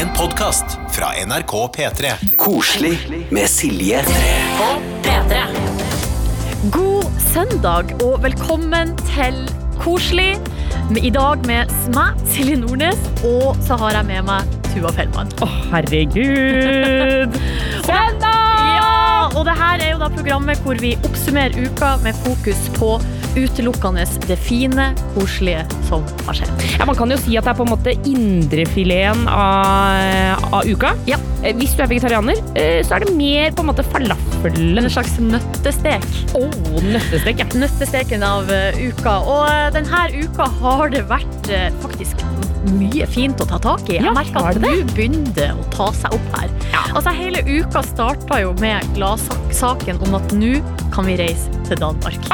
En podkast fra NRK P3. Koselig med Silje. På P3. God søndag og velkommen til Koselig. I dag med meg, Silje Nordnes, og så har jeg med meg Tuva Fellmann. Å, herregud! søndag! Ja, og det her er jo da programmet hvor vi oppsummerer uka med fokus på utelukkende det fine, koselige som har skjedd. Ja, man kan jo si at det er på en måte indrefileten av, av uka. Ja. Eh, Hvis du er vegetarianer, eh, så er det mer på en måte falafelen. En slags nøttestek. Oh, nøttestek, ja. Nøttesteken av eh, uka. Og denne uka har det vært faktisk mye fint å ta tak i. Jeg Ja, merker at du nå begynner det å ta seg opp her. Altså Hele uka starta jo med gladsaken om at nå kan vi reise til Danmark.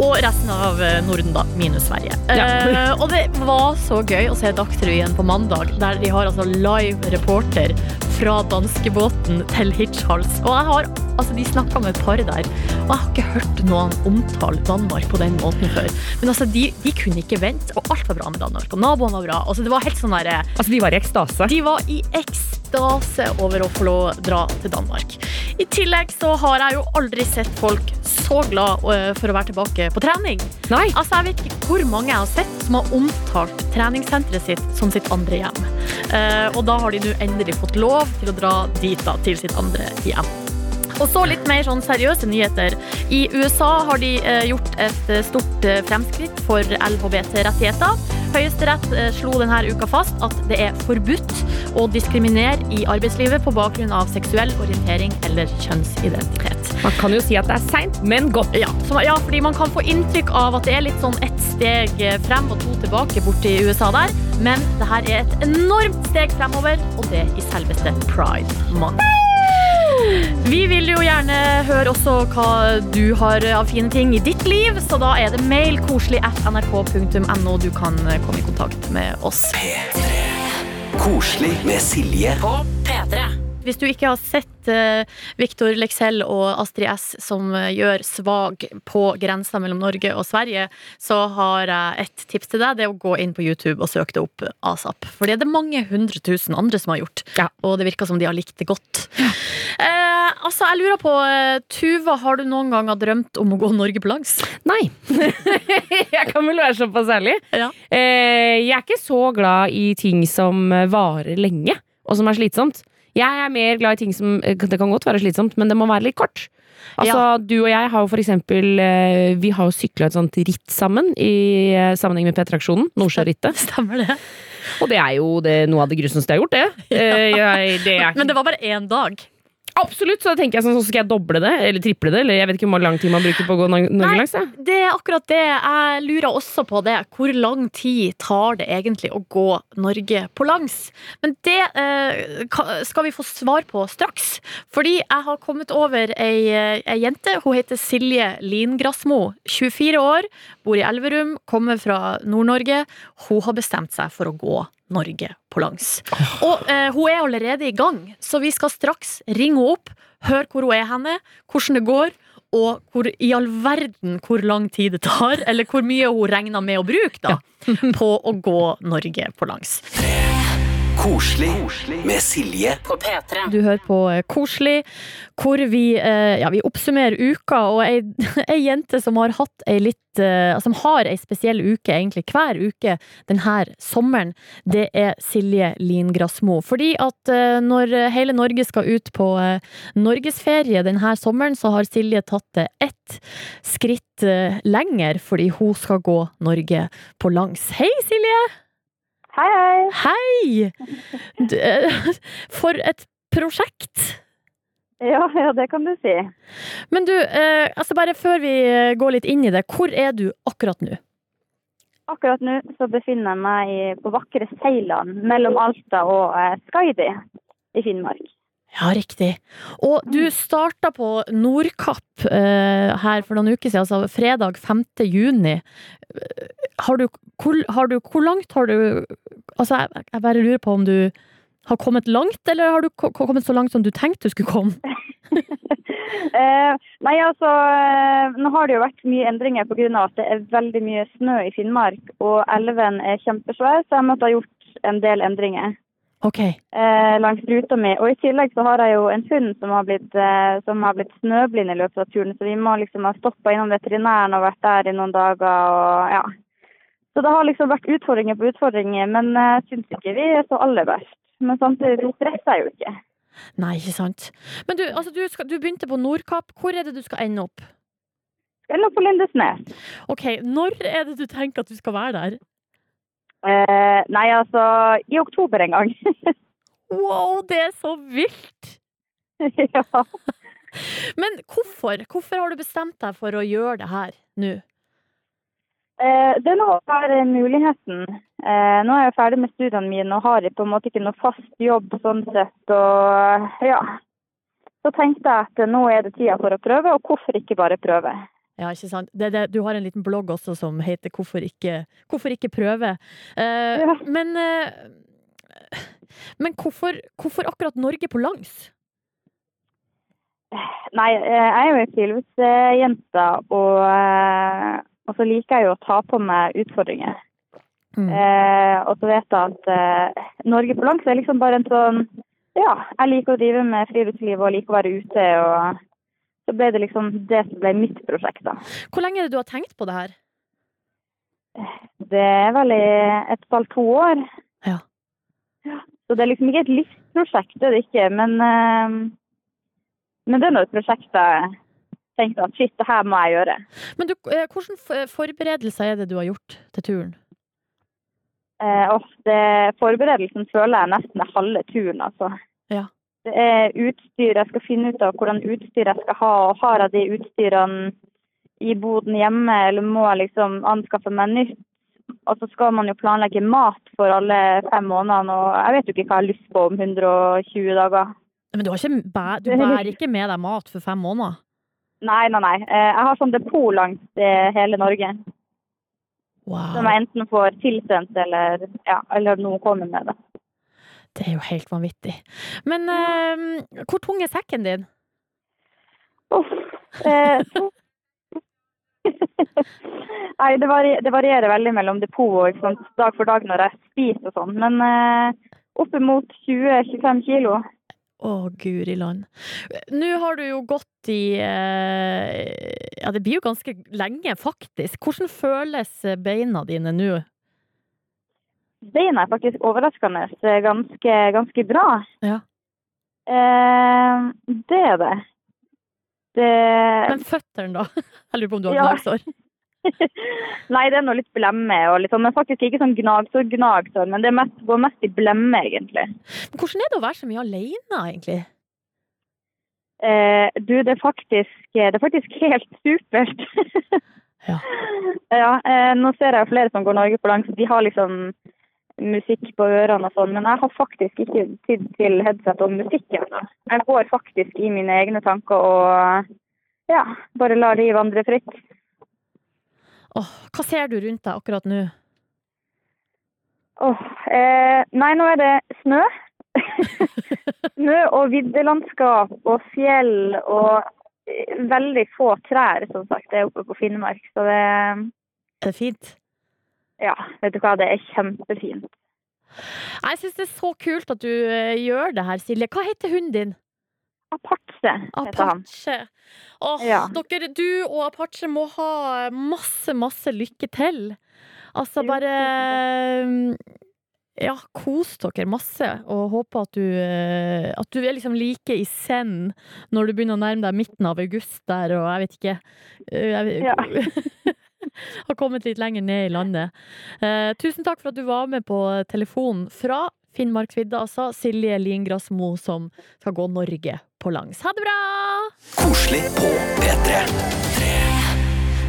Og resten av eh, Norden, da. Minus Sverige. Ja. Uh, og det var så gøy å se Dagsrevyen på mandag, der de har altså live reporter fra danskebåten til Hitchhals. Og jeg har, altså de snakka med et par der, og jeg har ikke hørt noen omtale Danmark på den måten før. Men altså, de, de kunne ikke vente, og alt var bra med Danmark. Og naboene var bra. Altså, det var helt sånn der, Altså, de var i ekstase. de var i ekstase over å få lov å dra til Danmark. I tillegg så har jeg jo aldri sett folk så glad øh, for å være tilbake på trening. Nei. Altså, Jeg vet ikke hvor mange jeg har sett som har omtalt treningssenteret sitt som sitt andre hjem. Uh, og da har de nå endelig fått lov til å dra dit, da, til sitt andre hjem. Og så litt mer sånn seriøse nyheter. I USA har de eh, gjort et eh, stort eh, fremskritt for LHBT-rettigheter. Høyesterett slo denne uka fast at det er forbudt å diskriminere i arbeidslivet på bakgrunn av seksuell orientering eller kjønnsidentitet. Man kan jo si at det er seint, men godt. Ja, så, ja, fordi man kan få inntrykk av at det er litt sånn ett steg frem og to tilbake borti USA der. Men det her er et enormt steg fremover, og det i selveste Pride Month. Vi vil jo gjerne høre også hva du har av fine ting i ditt liv, så da er det mail koselig at nrk.no du kan komme i kontakt med oss. P3. Koselig med Silje. På P3. Hvis du ikke har sett uh, Victor Leksell og Astrid S som uh, gjør Svag på grensa mellom Norge og Sverige, så har jeg et tips til deg. Det er å gå inn på YouTube og søke det opp asap. For det er det mange hundre tusen andre som har gjort. Ja. Og det virker som de har likt det godt. Eh, altså, jeg lurer på, Tuva, har du noen gang drømt om å gå Norge på langs? Nei. jeg kan vel være såpass ærlig. Ja. Jeg er ikke så glad i ting som varer lenge, og som er slitsomt. Jeg er mer glad i ting som eh, Det kan godt være slitsomt, men det må være litt kort. Altså, Du og jeg har jo for eksempel eh, Vi har jo sykla et sånt ritt sammen i eh, sammenheng med P3-aksjonen. Nordsjørittet. Stemmer det? Og det er jo det, noe av det grusomste jeg har gjort, det. Ja. jeg, det er, Men det var bare én dag. Absolutt, så da tenker jeg sånn, så skal jeg doble det, eller triple det, eller jeg vet ikke hvor lang tid man bruker på å gå Nor- Norge langs. Ja. Det er akkurat det. Jeg lurer også på det. Hvor lang tid tar det egentlig å gå Norge på langs? Men det eh, skal vi få svar på straks. Fordi jeg har kommet over ei, eh, ei jente. Hun heter Silje Lingrassmo. 24 år, bor i Elverum, kommer fra Nord-Norge. Hun har bestemt seg for å gå Norge på langs. Og eh, hun er allerede i gang, så vi skal straks ringe henne opp, høre hvor hun er henne, hvordan det går, og hvor i all verden hvor lang tid det tar, eller hvor mye hun regner med å bruke da, på å gå Norge på langs. Koselig med Silje. På P3. Du hører på eh, Koselig, hvor vi, eh, ja, vi oppsummerer uka, og ei, ei jente som har hatt ei litt eh, Som har ei spesiell uke egentlig hver uke denne sommeren, det er Silje Lingrassmo. Fordi at når hele Norge skal ut på norgesferie denne sommeren, så har Silje tatt det ett skritt lenger, fordi hun skal gå Norge på langs. Hei, Silje! Hei, hei. Hei! Eh, For et prosjekt! Ja, ja, det kan du si. Men du, eh, altså bare før vi eh, går litt inn i det, hvor er du akkurat nå? Akkurat nå så befinner jeg meg på vakre Seiland mellom Alta og Skaidi i Finnmark. Ja, riktig. Og du starta på Nordkapp eh, her for noen uker siden, altså fredag 5. juni. Eh, Har du, hvor, har du, hvor langt har du Altså, jeg, jeg bare lurer på om du har kommet langt, eller har du kommet så langt som du tenkte du skulle komme? Eh, nei, altså, eh, nå har det jo vært mye endringer pga. at det er veldig mye snø i Finnmark. Og elven er kjempesvær, så jeg måtte ha gjort en del endringer. Ok. eh, langs ruta mi. Og i tillegg så har jeg jo en hund som har blitt, eh, som har blitt snøblind i løpet av turen, så vi må liksom ha stoppa innom veterinæren og vært der i noen dager og ja. Så det har liksom vært utfordringer på utfordringer, men jeg syns ikke vi er så aller verst. Men samtidig så stresser jeg jo ikke. Nei, ikke sant. Men du, altså, du, skal, du begynte på Nordkapp. Hvor er det du skal ende opp? Skal opp på Lindesnes. Ok, Når er det du tenker at du skal være der? Eh, nei, altså i oktober en gang. Wow, det er så vilt! ja. Men hvorfor? Hvorfor har du bestemt deg for å gjøre det her nå? Eh, det er nå har muligheten. Eh, nå er jeg ferdig med studiene mine og har på en måte ikke noe fast jobb sånn sett. Og ja. Så tenkte jeg at nå er det tida for å prøve, og hvorfor ikke bare prøve? Ja, ikke sant? Det, det, du har en liten blogg også som heter 'Hvorfor ikke, hvorfor ikke prøve'? Eh, Ja. Men, eh, men hvorfor, hvorfor akkurat Norge på langs? Nei, eh, jeg er jo ei friluftsjente, og, eh, og så liker jeg jo å ta på meg utfordringer. Mm. Eh, og så vet jeg at eh, Norge på langs er liksom bare en sånn Ja, jeg liker å drive med friluftsliv og liker å være ute. og Så ble det liksom det som ble mitt prosjekt, da. Hvor lenge er det du har tenkt på det her? Det er vel i et par to år. Ja. Ja, Så det er liksom ikke et livsprosjekt, det er det ikke. Men, eh, men det er nå et prosjekt jeg tenkte at shit, det her må jeg gjøre. Men du, eh, hvilke forberedelser er det du har gjort til turen? Eh, det, forberedelsen føler jeg nesten er halve turen, altså. Ja. Er utstyr, jeg skal finne ut av hvordan utstyr jeg skal ha, og har jeg de utstyrene i boden hjemme, eller må jeg liksom anskaffe meg nytt? Og så skal man jo planlegge mat for alle fem månedene, og jeg vet jo ikke hva jeg har lyst på om 120 dager. Men du, har ikke, du bærer ikke med deg mat for fem måneder? Nei, nei, nei. Eh, Jeg har sånn depot langs eh, hele Norge, som jeg enten får tilsendt eller, ja, eller noen kommer med det. Det er jo helt vanvittig. Men eh, hvor tung er sekken din? Uff. Eh, Nei, det, vari- det varierer veldig mellom depot og dag for dag når jeg spiser og sånn. Men eh, oppimot 20-25 kilo. Å, guri land. Nå har du jo gått i eh, Ja, det blir jo ganske lenge, faktisk. Hvordan føles beina dine nå? Beina er faktisk overraskende ganske, ganske bra. Ja. Eh, det er det. Det Men føttene, da? Jeg lurer på om du har Ja. gnagsår? Nei, det er nå litt blemme og litt sånn, men faktisk ikke sånn gnagsår-gnagsår. Men det mest, går mest i blemme, egentlig. Men hvordan er det å være så mye alene, egentlig? Eh, du, det er faktisk, det er faktisk helt supert. Ja. ja eh, nå ser jeg flere som går Norge på langs. De har liksom musikk på ørene og sånn, men jeg har faktisk ikke tid til headset og musikk. Altså. Jeg går faktisk i mine egne tanker og ja, bare lar de vandre fritt. Åh, hva ser du rundt deg akkurat nå? Åh, eh, nei, nå er det snø. snø og viddelandskap og fjell og eh, veldig få trær, som sagt, det er oppe på Finnmark. Så det Er det fint? Ja, vet du hva, det er kjempefint. Jeg syns det er så kult at du eh, gjør det her, Silje. Hva heter hunden din? Apache heter han. Apache. Åh, Ja. dere, du og Apache må ha masse, masse lykke til. Altså, bare Ja, kos dere masse, og håper at du, eh, at du er liksom like i send når du begynner å nærme deg midten av august der, og jeg vet ikke eh, jeg, Ja. Har kommet litt lenger ned i landet. Eh, tusen takk for at du var med på telefonen fra Finnmarksvidda, altså. Silje Lingrasmo som skal gå Norge på langs. Ha det bra! Koselig på P3.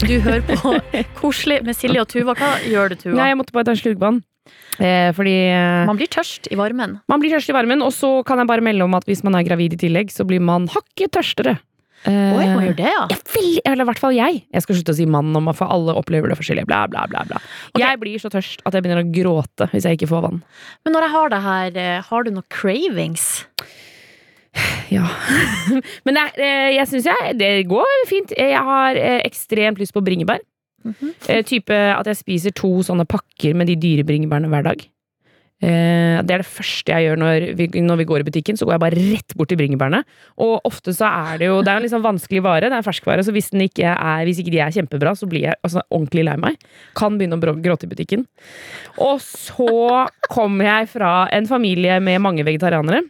Du hører på Koselig med Silje og Tuva. Hva gjør du, Tuva? Nei, jeg måtte bare ta en slurkvann. Eh, fordi eh, Man blir tørst i varmen. man blir tørst i varmen, og så kan jeg bare melde om at hvis man er gravid i tillegg, så blir man hakket tørstere. Eh, Oi, man gjør det, ja. Jeg vil, eller i hvert fall jeg. Jeg skal slutte å si mann om for alle opplever det forskjellig. Bla, bla, bla, bla. Okay. Jeg blir så tørst at jeg begynner å gråte hvis jeg ikke får vann. Men når jeg har det her, eh, har du noen cravings? Ja. Men eh, jeg syns jeg det går fint. Jeg har eh, ekstremt lyst på bringebær. Mm -hmm. type at jeg spiser to sånne pakker med de dyre bringebærene hver dag. Eh, det er det første jeg gjør når vi, når vi går i butikken. Så går jeg bare rett bort til bringebærene. Og ofte så er det jo Det er en sånn vanskelig vare. Det er ferskvare, så hvis, ikke er, hvis ikke de er kjempebra, så blir jeg altså, ordentlig lei meg. Kan begynne å gråte i butikken. Og så kommer jeg fra en familie med mange vegetarianere.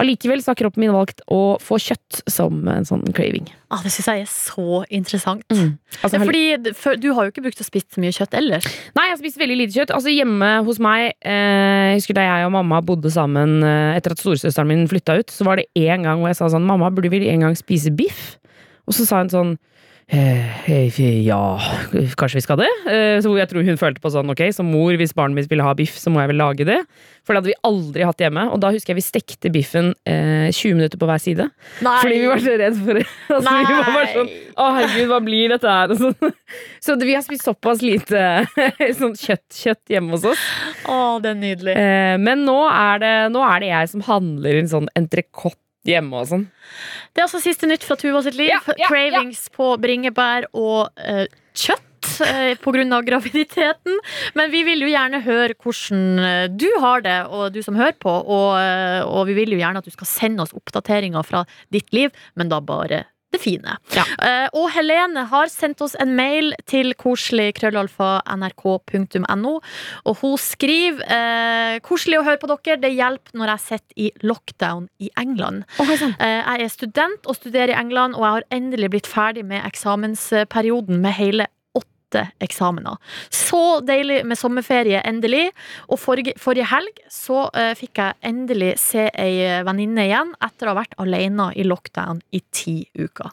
Allikevel har kroppen min valgt å få kjøtt som en sånn craving. Ah, det syns jeg er så interessant. Altså, Ja, fordi for, Du har jo ikke brukt å spise så mye kjøtt ellers. Nei, jeg har spist veldig lite kjøtt. Altså Hjemme hos meg eh, Jeg husker da jeg og mamma bodde sammen eh, etter at storesøsteren min flytta ut, så var det en gang hvor jeg sa sånn Mamma, burde vi en gang spise biff? Og så sa hun sånn ja, kanskje vi skal det? Eh, så jeg tror hun følte på sånn, ok, som mor, hvis barnet mitt ville ha biff, så må jeg vel lage det. For det hadde vi aldri hatt hjemme. Og da husker jeg vi stekte biffen eh, 20 minutter på hver side. Nei! Fordi vi var så redd for det. Altså, vi var bare sånn, å herregud, hva blir dette her? Og sånn. Så vi har spist såpass lite sånn kjøtt, kjøtt hjemme hos oss. Å, det er nydelig. Eh, men nå er, det, nå er det jeg som handler en sånn entrecôte hjemme og sånn. Det er altså siste nytt fra Tuva sitt liv. Ja, ja, Cravings på bringebær og uh, kjøtt eh, på grunn av graviditeten. Men vi vil jo gjerne høre hvordan eh, du har det, og du som hører på. Og, eh, og vi vil jo gjerne at du skal sende oss oppdateringer fra ditt liv, men da bare det fine. Ja. Uh, og Helene har sendt oss en mail til koselig.krøllalfa.nrk.no, og hun skriver uh, koselig å høre på dere. Det hjelper når jeg sitter i lockdown i England. Eh, Jeg er student og studerer i England, og jeg har endelig blitt ferdig med eksamensperioden med hele åtte eksamener. Så deilig med sommerferie, endelig. Og forrige, forrige helg så uh, fikk jeg endelig se ei venninne igjen etter å ha vært alene i lockdown i ti uker.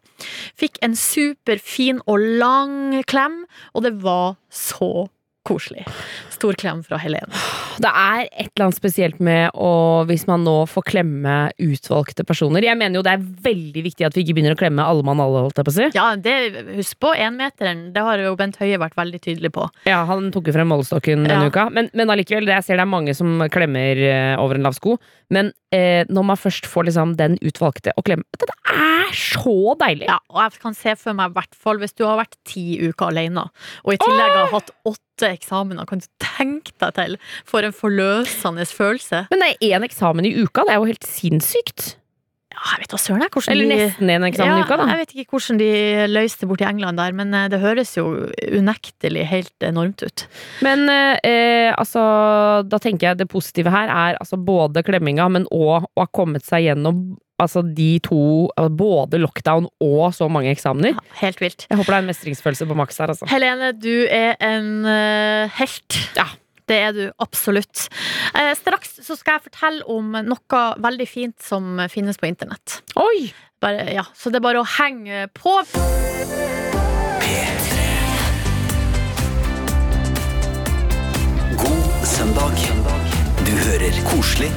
Fikk en superfin og lang klem, og det var så koselig. Stor klem fra Helene. Det er et eller annet spesielt med å, hvis man nå får klemme utvalgte personer. Jeg mener jo det er veldig viktig at vi ikke begynner å klemme alle mann alle, holdt jeg på å si. Ja, det, husk på énmeteren. Det har jo Bent Høie vært veldig tydelig på. Ja, han tok jo frem målestokken denne Ja. uka. Men, men allikevel, jeg ser det er mange som klemmer eh, over en lav sko. Men eh, når man først får liksom den utvalgte å klemme Det er så deilig! Ja, og jeg kan se for meg, i hvert fall hvis du har vært ti uker alene, og i tillegg har hatt åtte eksamener, kan du tenke deg til for en forløsende følelse? Men det er én eksamen i uka, det er jo helt sinnssykt. Ja, jeg vet da søren Eller nesten en eksamen i uka, da. Jeg vet ikke hvordan de løste det borti England der, men eh, det høres jo unektelig helt enormt ut. Men eh, altså, da tenker jeg det positive her er altså både klemminga, men òg å ha kommet seg gjennom altså de to, altså både lockdown og så mange eksamener. Ja, helt vilt. Jeg håper det er en mestringsfølelse på maks her, altså. Helene, du er en uh, helt. Ja. Det er du absolutt. Eh, straks så skal jeg fortelle om noe veldig fint som finnes på internett. Oi! Bare, ja, så det er bare å henge på. P3. God søndag. Du hører koselig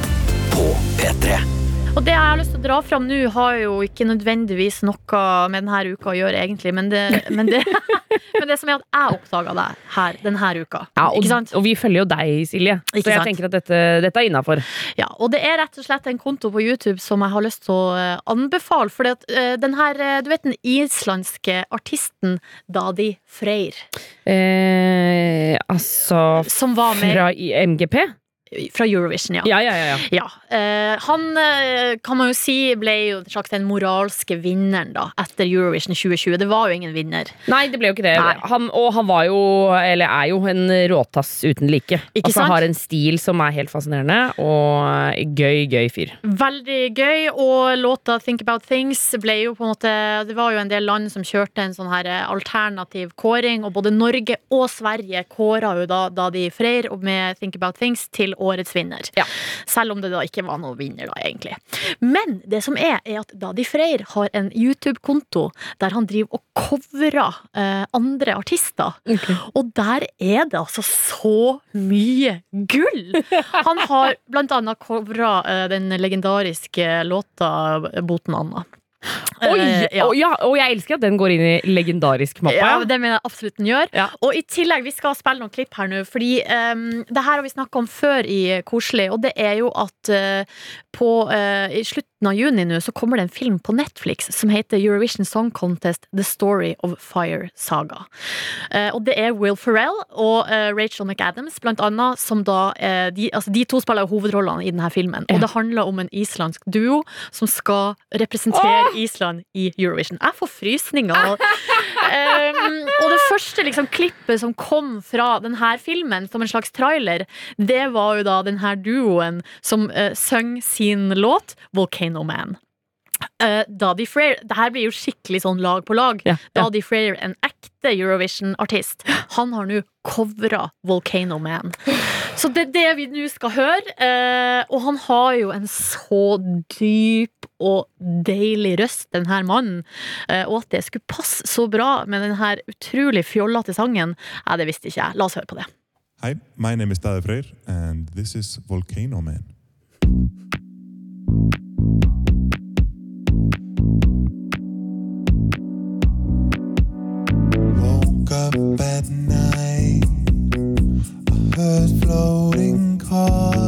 på P3. Og det jeg har lyst til å dra fram nå, har jo ikke nødvendigvis noe med denne uka å gjøre, egentlig. Men det, men det, men det som er at jeg oppdaga deg her denne uka. Ja, og, og vi følger jo deg, Silje. Så jeg sant? tenker at dette, dette er innafor. Ja, og det er rett og slett en konto på YouTube som jeg har lyst til å eh, anbefale. for eh, den her, eh, du vet den islandske artisten Dadi Freyr, Eh, altså som var med Fra MGP? Fra Eurovision, ja. Ja, ja, ja. ja. Ja, eh, Han eh, kan man jo si ble jo en slags den moralske vinneren da etter Eurovision 2020. Det var jo ingen vinner. Nei, det ble jo ikke det. Han, og han var jo, eller er jo, en råtass uten like. Ikke altså, sant? Har en stil som er helt fascinerende, og gøy, gøy fyr. Veldig gøy, og låta 'Think About Things' ble jo på en måte Det var jo en del land som kjørte en sånn her eh, alternativ kåring, og både Norge og Sverige kåra jo da, da de Freyr med 'Think About Things' til årets vinner. Ja. Selv om det da ikke var noen vinner, da, egentlig. Men det som er, er at Dadi Freyr har en YouTube-konto der han driver og covrer eh, andre artister. Og der er det altså så mye gull! Han har blant annet covra eh, den legendariske låta 'Boten Anna'. Oi! Eh, ja. Og, ja, og jeg elsker at den går inn i legendarisk mappa. Ja, det mener jeg absolutt den gjør. Ja. Og i tillegg, vi skal spille noen klipp her nå, fordi um, det her har vi snakka om før i Koselig, og det er jo at uh, på, uh, i slutten av juni nå så kommer det en film på Netflix som heter Eurovision Song Contest The Story of Fire Saga. Uh, og det er Will Ferrell og Rachel McAdams, blant annet, som da de, altså, de to spiller hovedrollene i denne filmen. Og det handler om en islandsk duo som skal representere Island i Eurovision. Jeg får frysninger. Um, og det første liksom, klippet som kom fra denne filmen, som en slags trailer, det var jo da denne duoen som uh, sang sin låt 'Volcano Man'. Uh, Daddy Freyr det her blir jo skikkelig sånn lag på lag. Yeah, yeah. Daddy Freyr, en ekte Eurovision-artist, han har nå covra 'Volcano Man'. Så det er det vi nå skal høre. Uh, og han har jo en så dyp og deilig røst, den her mannen. Eh, og at det skulle passe så bra med den her utrolig fjollete sangen, ja, det visste ikke jeg. La oss høre på det. Hei, my name is Dade Freyr, and this is Volcano Man. Woke up at night, I heard floating chords.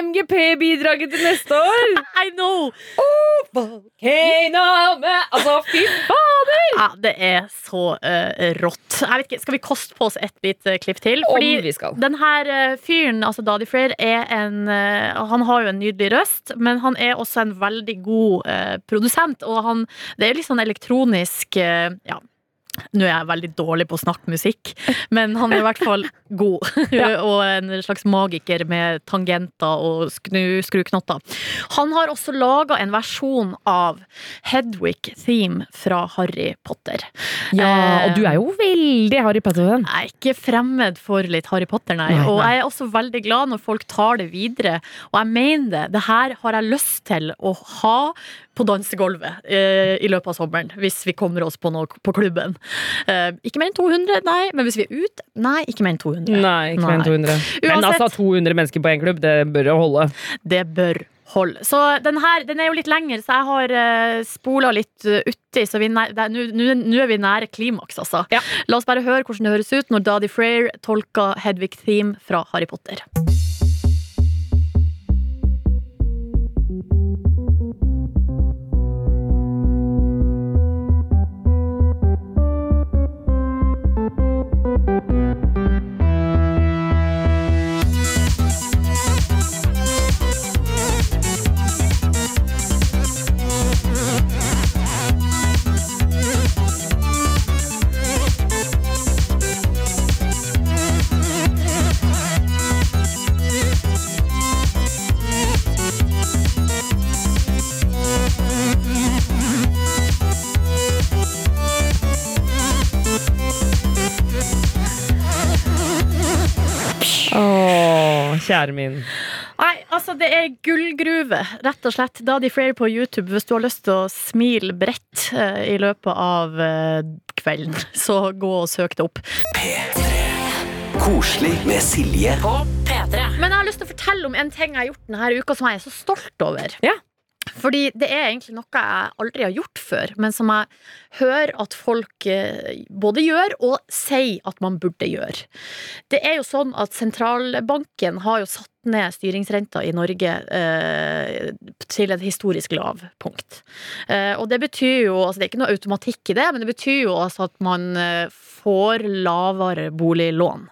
MGP-bidraget til neste år? I know! Volcano Man Altså, fy fader! Ja, det er så uh, rått. Ikke, Skal vi koste på oss et lite klipp til? Om vi skal. den her uh, fyren, altså Daddy Freyr, er en uh, Han har jo en nydelig røst, men han er også en veldig god eh, produsent. Og han Det er litt sånn elektronisk eh, Ja. Nå er jeg veldig dårlig på å snakke musikk, men han er i hvert fall god. og en slags magiker med tangenter og skruknotter. Han har også laga en versjon av Hedwig Theme fra Harry Potter. Ja, og du er jo veldig Harry Potter-venn. Jeg er ikke fremmed for litt Harry Potter, nei. Nei, Og jeg er også veldig glad når folk tar det videre. Og jeg mener det. Det her har jeg lyst til å ha på dansegulvet eh, i løpet av sommeren. Hvis vi kommer oss på noe på klubben. Eh, ikke mer enn 200, nei. Men hvis vi er ute, nei, ikke mer enn 200. Nei, ikke mer enn 200. Men altså, 200 mennesker på én klubb, det bør jo holde. Det bør holde. Så den her den er jo litt lengre, så jeg har uh, spola litt uh, uti. Så nå er vi nære klimaks, altså. Ja. La oss bare høre hvordan det høres ut når Daddy Freyr tolker Hedvig Theme fra Harry Potter. Kjære min. Nei, altså det er gullgruve, rett og slett. Daddy Freyr på YouTube hvis du har lyst til å smile bredt eh, i løpet av eh, kvelden. Så gå og søk det opp. Koselig med Silje. På P3. Men jeg har lyst til å fortelle om en ting jeg har gjort denne uka som jeg er så stolt over. Ja. Fordi det er egentlig noe jeg aldri har gjort før, men som jeg hører at folk eh, både gjør og sier at man burde gjøre. Det er jo sånn at sentralbanken har jo satt ned styringsrenta i Norge eh, til et historisk lav punkt. Eh, og det betyr jo, altså det er ikke noe automatikk i det, men det betyr jo altså at man eh, får lavere boliglån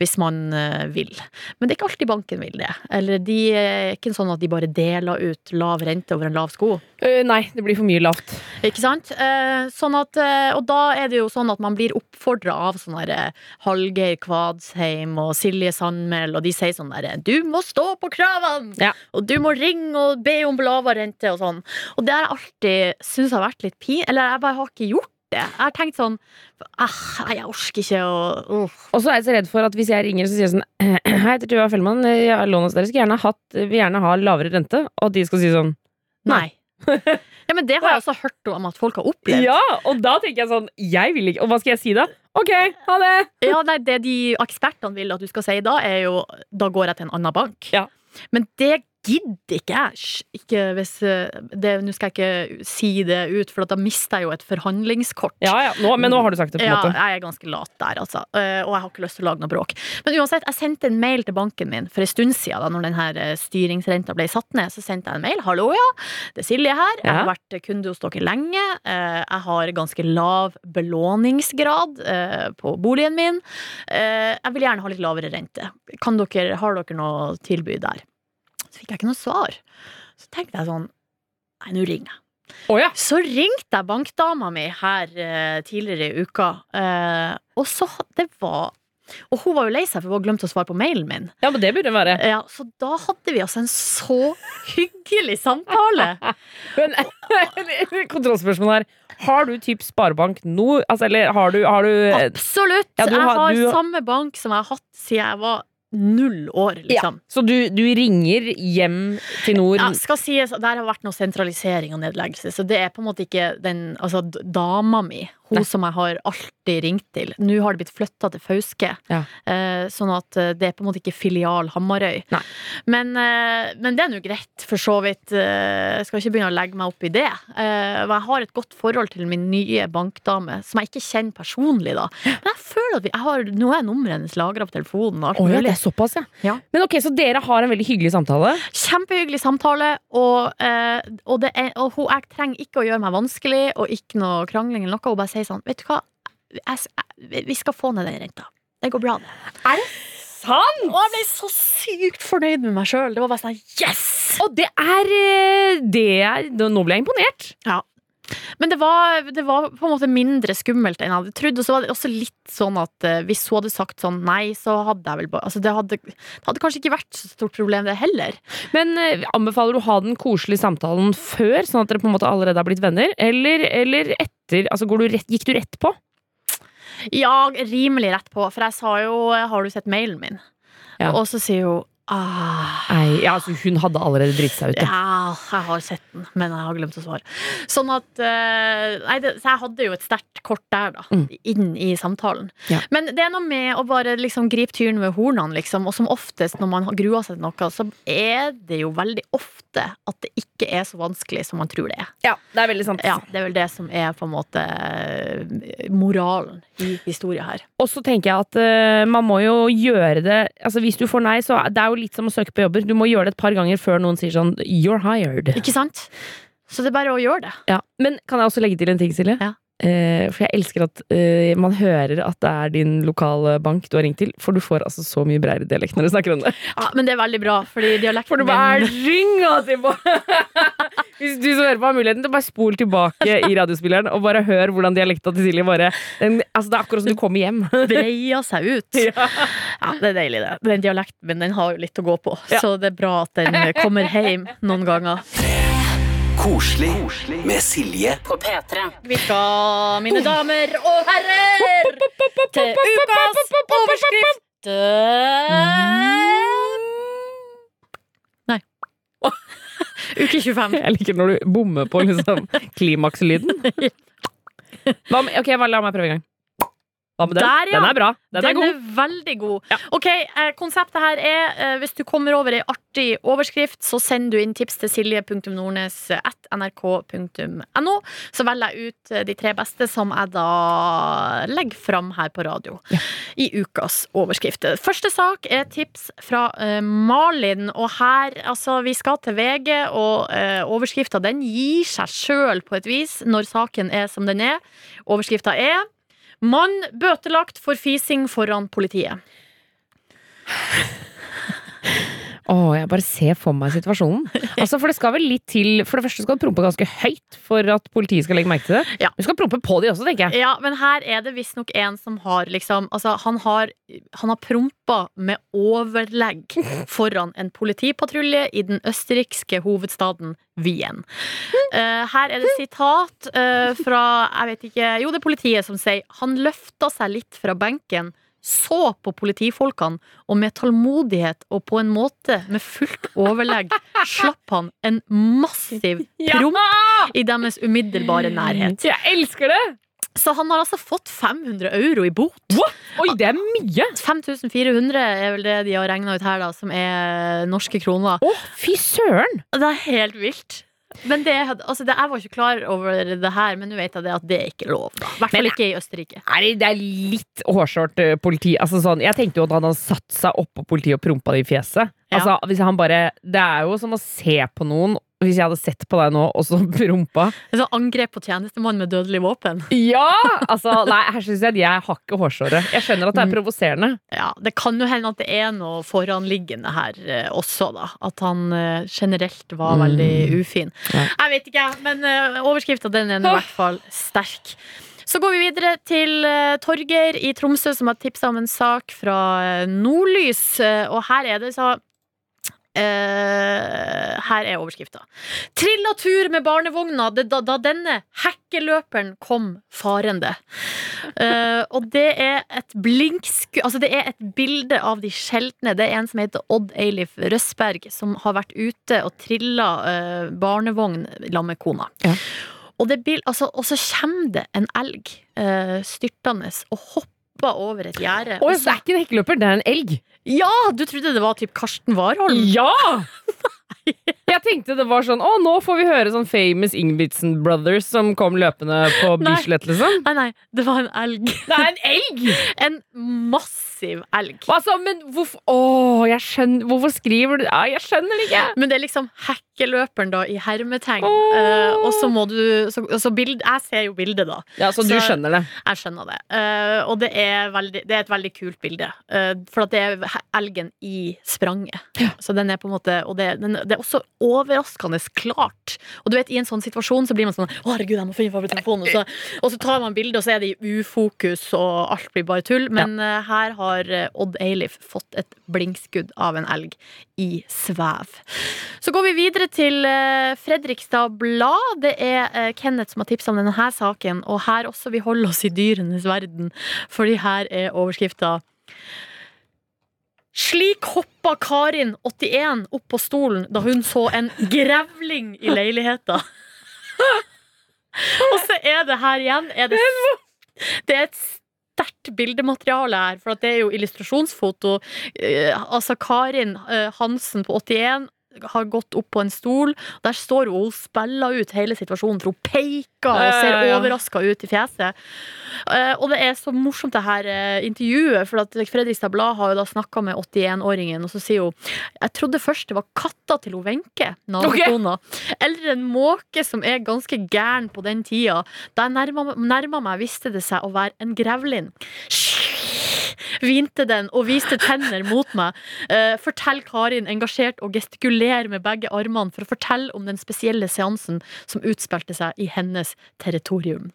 hvis man eh, vil. Men det er ikke alltid banken vil det. Eller de er ikke sånn at de bare deler ut lav rente over en lav sko. Nei, det blir for mye lavt. Ikke sant? Eh, sånn at, eh, og da er det jo sånn at man blir oppfordra av sånn her eh, Hallgeir Kvadsheim og Silje Sandmæl, og de sier sånn derre Du må stå på kravene! Ja. Og du må ringe og be om lavere rente og sånn. Og det har jeg alltid syntes har vært litt pin... Eller jeg bare har ikke gjort det. Jeg har tenkt sånn ah, Jeg orker ikke å uh. Og så er jeg så redd for at hvis jeg ringer så sier jeg sånn Hei, jeg heter Tuva Fellmann. Lånet deres. Skulle gjerne hatt, vil gjerne ha lavere rente. Og de skal si sånn Nei. ja, men det har jeg også hørt om at folk har opplevd. Ja! Og da tenker jeg sånn Jeg vil ikke Og hva skal jeg si da? Ok, ha det! Ja, nei, det de ekspertene vil at du skal si da, er jo Da går jeg til en annen bank. Ja. Men det gidder ikke jeg. Ikke hvis eh, det- Nå skal jeg ikke si det ut, for da mister jeg jo et forhandlingskort. Ja, ja, nå, Men nå har du sagt det, på en Ja, måte. jeg er ganske lat der, altså. Eh, Og jeg har ikke lyst til å lage noe bråk. Men uansett, jeg sendte en mail til banken min for en stund siden, da når denne eh, styringsrenta ble satt ned. Så sendte jeg en mail. 'Hallo, ja. Det er Silje her. Jeg har vært kunde hos dere lenge. Jeg har ganske lav belåningsgrad på boligen min. Jeg vil gjerne ha litt lavere rente. Kan dere, har dere noe tilbud der? Så fikk jeg ikke noe svar. Så tenkte jeg sånn Nei, nå ringer jeg. Oh, ja. Så ringte jeg bankdama mi her eh, tidligere i uka, eh, og så det var Og hun var jo lei seg for hun hadde glemt å svare på mailen min. ja, men det burde være. Ja, så da hadde vi altså en så hyggelig samtale. Men kontrollspørsmål her. Har du typ sparebank nå? Altså, eller har du, har du Absolutt! Ja, du jeg har- har du- samme bank som jeg har hatt siden jeg var null år, liksom. Så du, du ringer hjem til nord Ja, skal sies, Der har vært noe sentralisering og nedleggelse, så det er på en måte ikke den altså, dama mi, hun Nei. som jeg har alltid ringt til. Nå har det blitt flytta til Fauske, Ja. eh, sånn at eh, det er på en måte ikke filial Hamarøy. Men, eh, men det er nå greit, for så vidt. Eh, jeg skal ikke begynne å legge meg opp i det. Eh, men jeg har et godt forhold til min nye bankdame, som jeg ikke kjenner personlig, da. Men jeg føler at vi, jeg har, nå er nummeret hennes lagra på telefonen. alt oh, ja, det er såpass, ja. Ja. Men ok, Så dere har en veldig hyggelig samtale? Kjempehyggelig samtale, og, eh, og, det er, og hun, jeg trenger ikke å gjøre meg vanskelig, og ikke noe krangling eller noe. Hun bare sier sånn, vet du hva, jeg, jeg, vi skal få ned den renta. Det går bra, det. Sant! Og jeg ble så sykt fornøyd med meg sjøl. Det var bare sånn yes! Og det er eh, Det er Nå ble jeg imponert. Men det var, det var på en måte mindre skummelt enn jeg hadde trodd. Og så var det også litt sånn at eh, hvis hun hadde sagt sånn nei, så hadde jeg vel bare altså det, hadde, det hadde kanskje ikke vært så stort problem, det heller. Men eh, anbefaler du å ha den koselige samtalen før, sånn at dere på en måte allerede har blitt venner? Eller, eller etter? Altså, går du rett, gikk du rett på? Ja, rimelig rett på, for jeg sa jo 'har du sett mailen min'? Ja. Og så sier hun ah, Nei, ja, altså, hun hadde allerede dritt seg ut. Ja. Ja, jeg har sett den, men jeg har glemt å svare. Sånn at eh, Nei, det, så jeg hadde jo et sterkt kort der, da. Mm. Inn i samtalen. Ja. Men det er noe med å bare liksom gripe tyren ved hornene, liksom. Og som oftest når man gruer seg til noe, så er det jo veldig ofte at det ikke er så vanskelig som man tror det er. ja, det er veldig sant. Ja, Det er vel det som er på en måte moralen i historien her. Og så tenker jeg at uh, man må jo gjøre det Altså Hvis du får nei, så det er det er jo litt som å søke på jobber. Du må gjøre det et par ganger før noen sier sånn You're hired. Ikke sant? Så det er bare å gjøre det. Ja. Men kan jeg også legge til en ting, Silje? Ja. Eh, for jeg elsker at eh, man hører at det er din lokale bank du har ringt til. For du får altså så mye bredere dialekt når du snakker om det. Ja, Men det er veldig bra, fordi dialekten For du bare ringa tilbake! Hvis du som hører på har muligheten til å bare spole tilbake i radiospilleren og bare hør hvordan dialekta til Silje bare den, Altså Det er akkurat som du kommer hjem. breier seg ut. Ja. Ja, det er deilig, det. Den dialekten min den har jo litt å gå på, Ja. så det er bra at den kommer hjem noen ganger. Koselig med Silje. På P3. Vi skal, mine damer og herrer, til ukas overskrift. Nei. Uke 25. Jeg liker når du bommer på liksom klimakslyden. Hva Ok, la meg prøve en gang. Hva med den? Der, ja. Den er bra. Den, er god. veldig god. Ja. Ok, eh, Konseptet her er eh, hvis du kommer over ei artig overskrift, så sender du inn tips til silje.nordnes.nrk.no. Så velger jeg ut eh, de tre beste som jeg da legger fram her på radio i ukas overskrifter. Første sak er tips fra eh, Malin, og her altså Vi skal til VG, og uh, overskrifta den gir seg sjøl på et vis når saken er som den er. Overskrifta er Mann bøtelagt for fising foran politiet. Åh, jeg bare ser for meg situasjonen. Altså, for det skal vel litt til For det første skal du prompe ganske høyt for at politiet skal legge merke til det. Ja. Du skal prompe på de også, tenker jeg. Ja, men her er det visstnok en som har liksom Altså, han har, han har prompa med overlegg foran en politipatrulje i den østerrikske hovedstaden Wien. Uh, her er det sitat uh, fra Jeg vet ikke Jo, det er politiet som sier Han løfta seg litt fra benken. Så på politifolkene, og med tålmodighet og på en måte med fullt overlegg slapp han en massiv promp i deres umiddelbare nærhet. Jeg elsker det! Så han har altså fått 500 euro i bot. Oi, det er mye! 5400 er vel det de har regna ut her, da, som er norske kroner. Å, fy søren! Det er helt vilt. Men det, altså det, jeg var ikke klar over det her, men nå vet jeg det at det er ikke lov. I hvert fall ikke i Østerrike. Nei, det, er litt hårsårt eh, politi. Altså, sånn, jeg tenkte jo at han hadde satt seg oppå politiet og prompa det i fjeset. Altså, hvis han bare, det er jo som å se på noen Hvis jeg hadde sett på deg nå og så prompa altså, angrep på tjenestemann med dødelig våpen. Ja! Altså, nei, her synes jeg at jeg har ikke hårsåret. Jeg skjønner at det er Mm. provoserende. Ja, Det kan jo hende at det er noe foranliggende her eh, også, da. At han eh, generelt var Mm. veldig ufin. Ja. Jeg vet ikke, jeg, men eh, overskrifta den er i hvert fall sterk. Så går vi videre til eh, Torgeir i Tromsø, som har tipsa om en sak fra eh, Nordlys. eh, og her er det så eh, her er overskrifta. Trilla tur med barnevogna da, da, denne hekkeløperen kom farende. Eh, og det er et blinksku... Altså det er et bilde av de sjeldne. Det er en som heter Odd Eilif Røsberg, som har vært ute og trilla eh, barnevogn sammen med kona. Ja. Og, det altså, og så kommer det en elg eh, styrtende og hopper over et gjerde. Og det så- er ikke en hekkeløper, det er en elg. Ja! Du trodde det var typ Karsten Warholm? Ja! Jeg tenkte det var sånn Å, nå får vi høre sånn famous Ingebrigtsen Brothers som kom løpende på. Bislett, liksom. Nei, nei, det var en elg. Det er en elg! En massiv elg. Altså, men hvorfor Å, jeg skjønner Hvorfor skriver du ja, Jeg skjønner det ikke. Men det er liksom hekkeløperen, da, i hermetegn. Eh, og så må du så, så bild, Jeg ser jo bildet, da. Ja, Så du skjønner det. Jeg skjønner det. Uh, og det er, veldig, det er et veldig kult bilde. Uh, for at det er elgen i spranget. Så den er på en måte Og det, den, det er også overraskende klart. Og du vet, i en sånn situasjon så blir man sånn Å, herregud, jeg må finne fram telefonen. Og så, og så tar man bilde, og så er det i ufokus, og alt blir bare tull. Men eh, her har eh, Odd Eilif fått et blinkskudd av en elg i svev. Så går vi videre til uh, Fredrikstad Blad. Det er uh, Kenneth som har tipsa om denne saken, og her også vi holder oss i dyrenes verden, fordi her er overskrifta slik hoppa Karin, 81, opp på stolen da hun så en grevling i leiligheta. Og så er det her igjen er det, det er et sterkt bildemateriale her, for det er jo illustrasjonsfoto. Eh, altså Karin eh, Hansen på 81 har gått opp på en stol. Der står hun og spiller ut hele situasjonen, for hun peker og ser overraska ut i fjeset. Eh, og det er så morsomt det her eh, intervjuet, for at Fredrikstad Blad har jo da snakka med 81-åringen, og så sier hun Jeg trodde først det var katta til hun Wenche, nabokona, eller en måke som er ganske gæren på den tida. Da jeg nærma, meg, viste det seg å være en grevling. Hvinte den og viste tenner mot meg. Uh, fortell Karin, engasjert og gestikuler med begge armene for å fortelle om den spesielle seansen som utspilte seg i hennes territorium.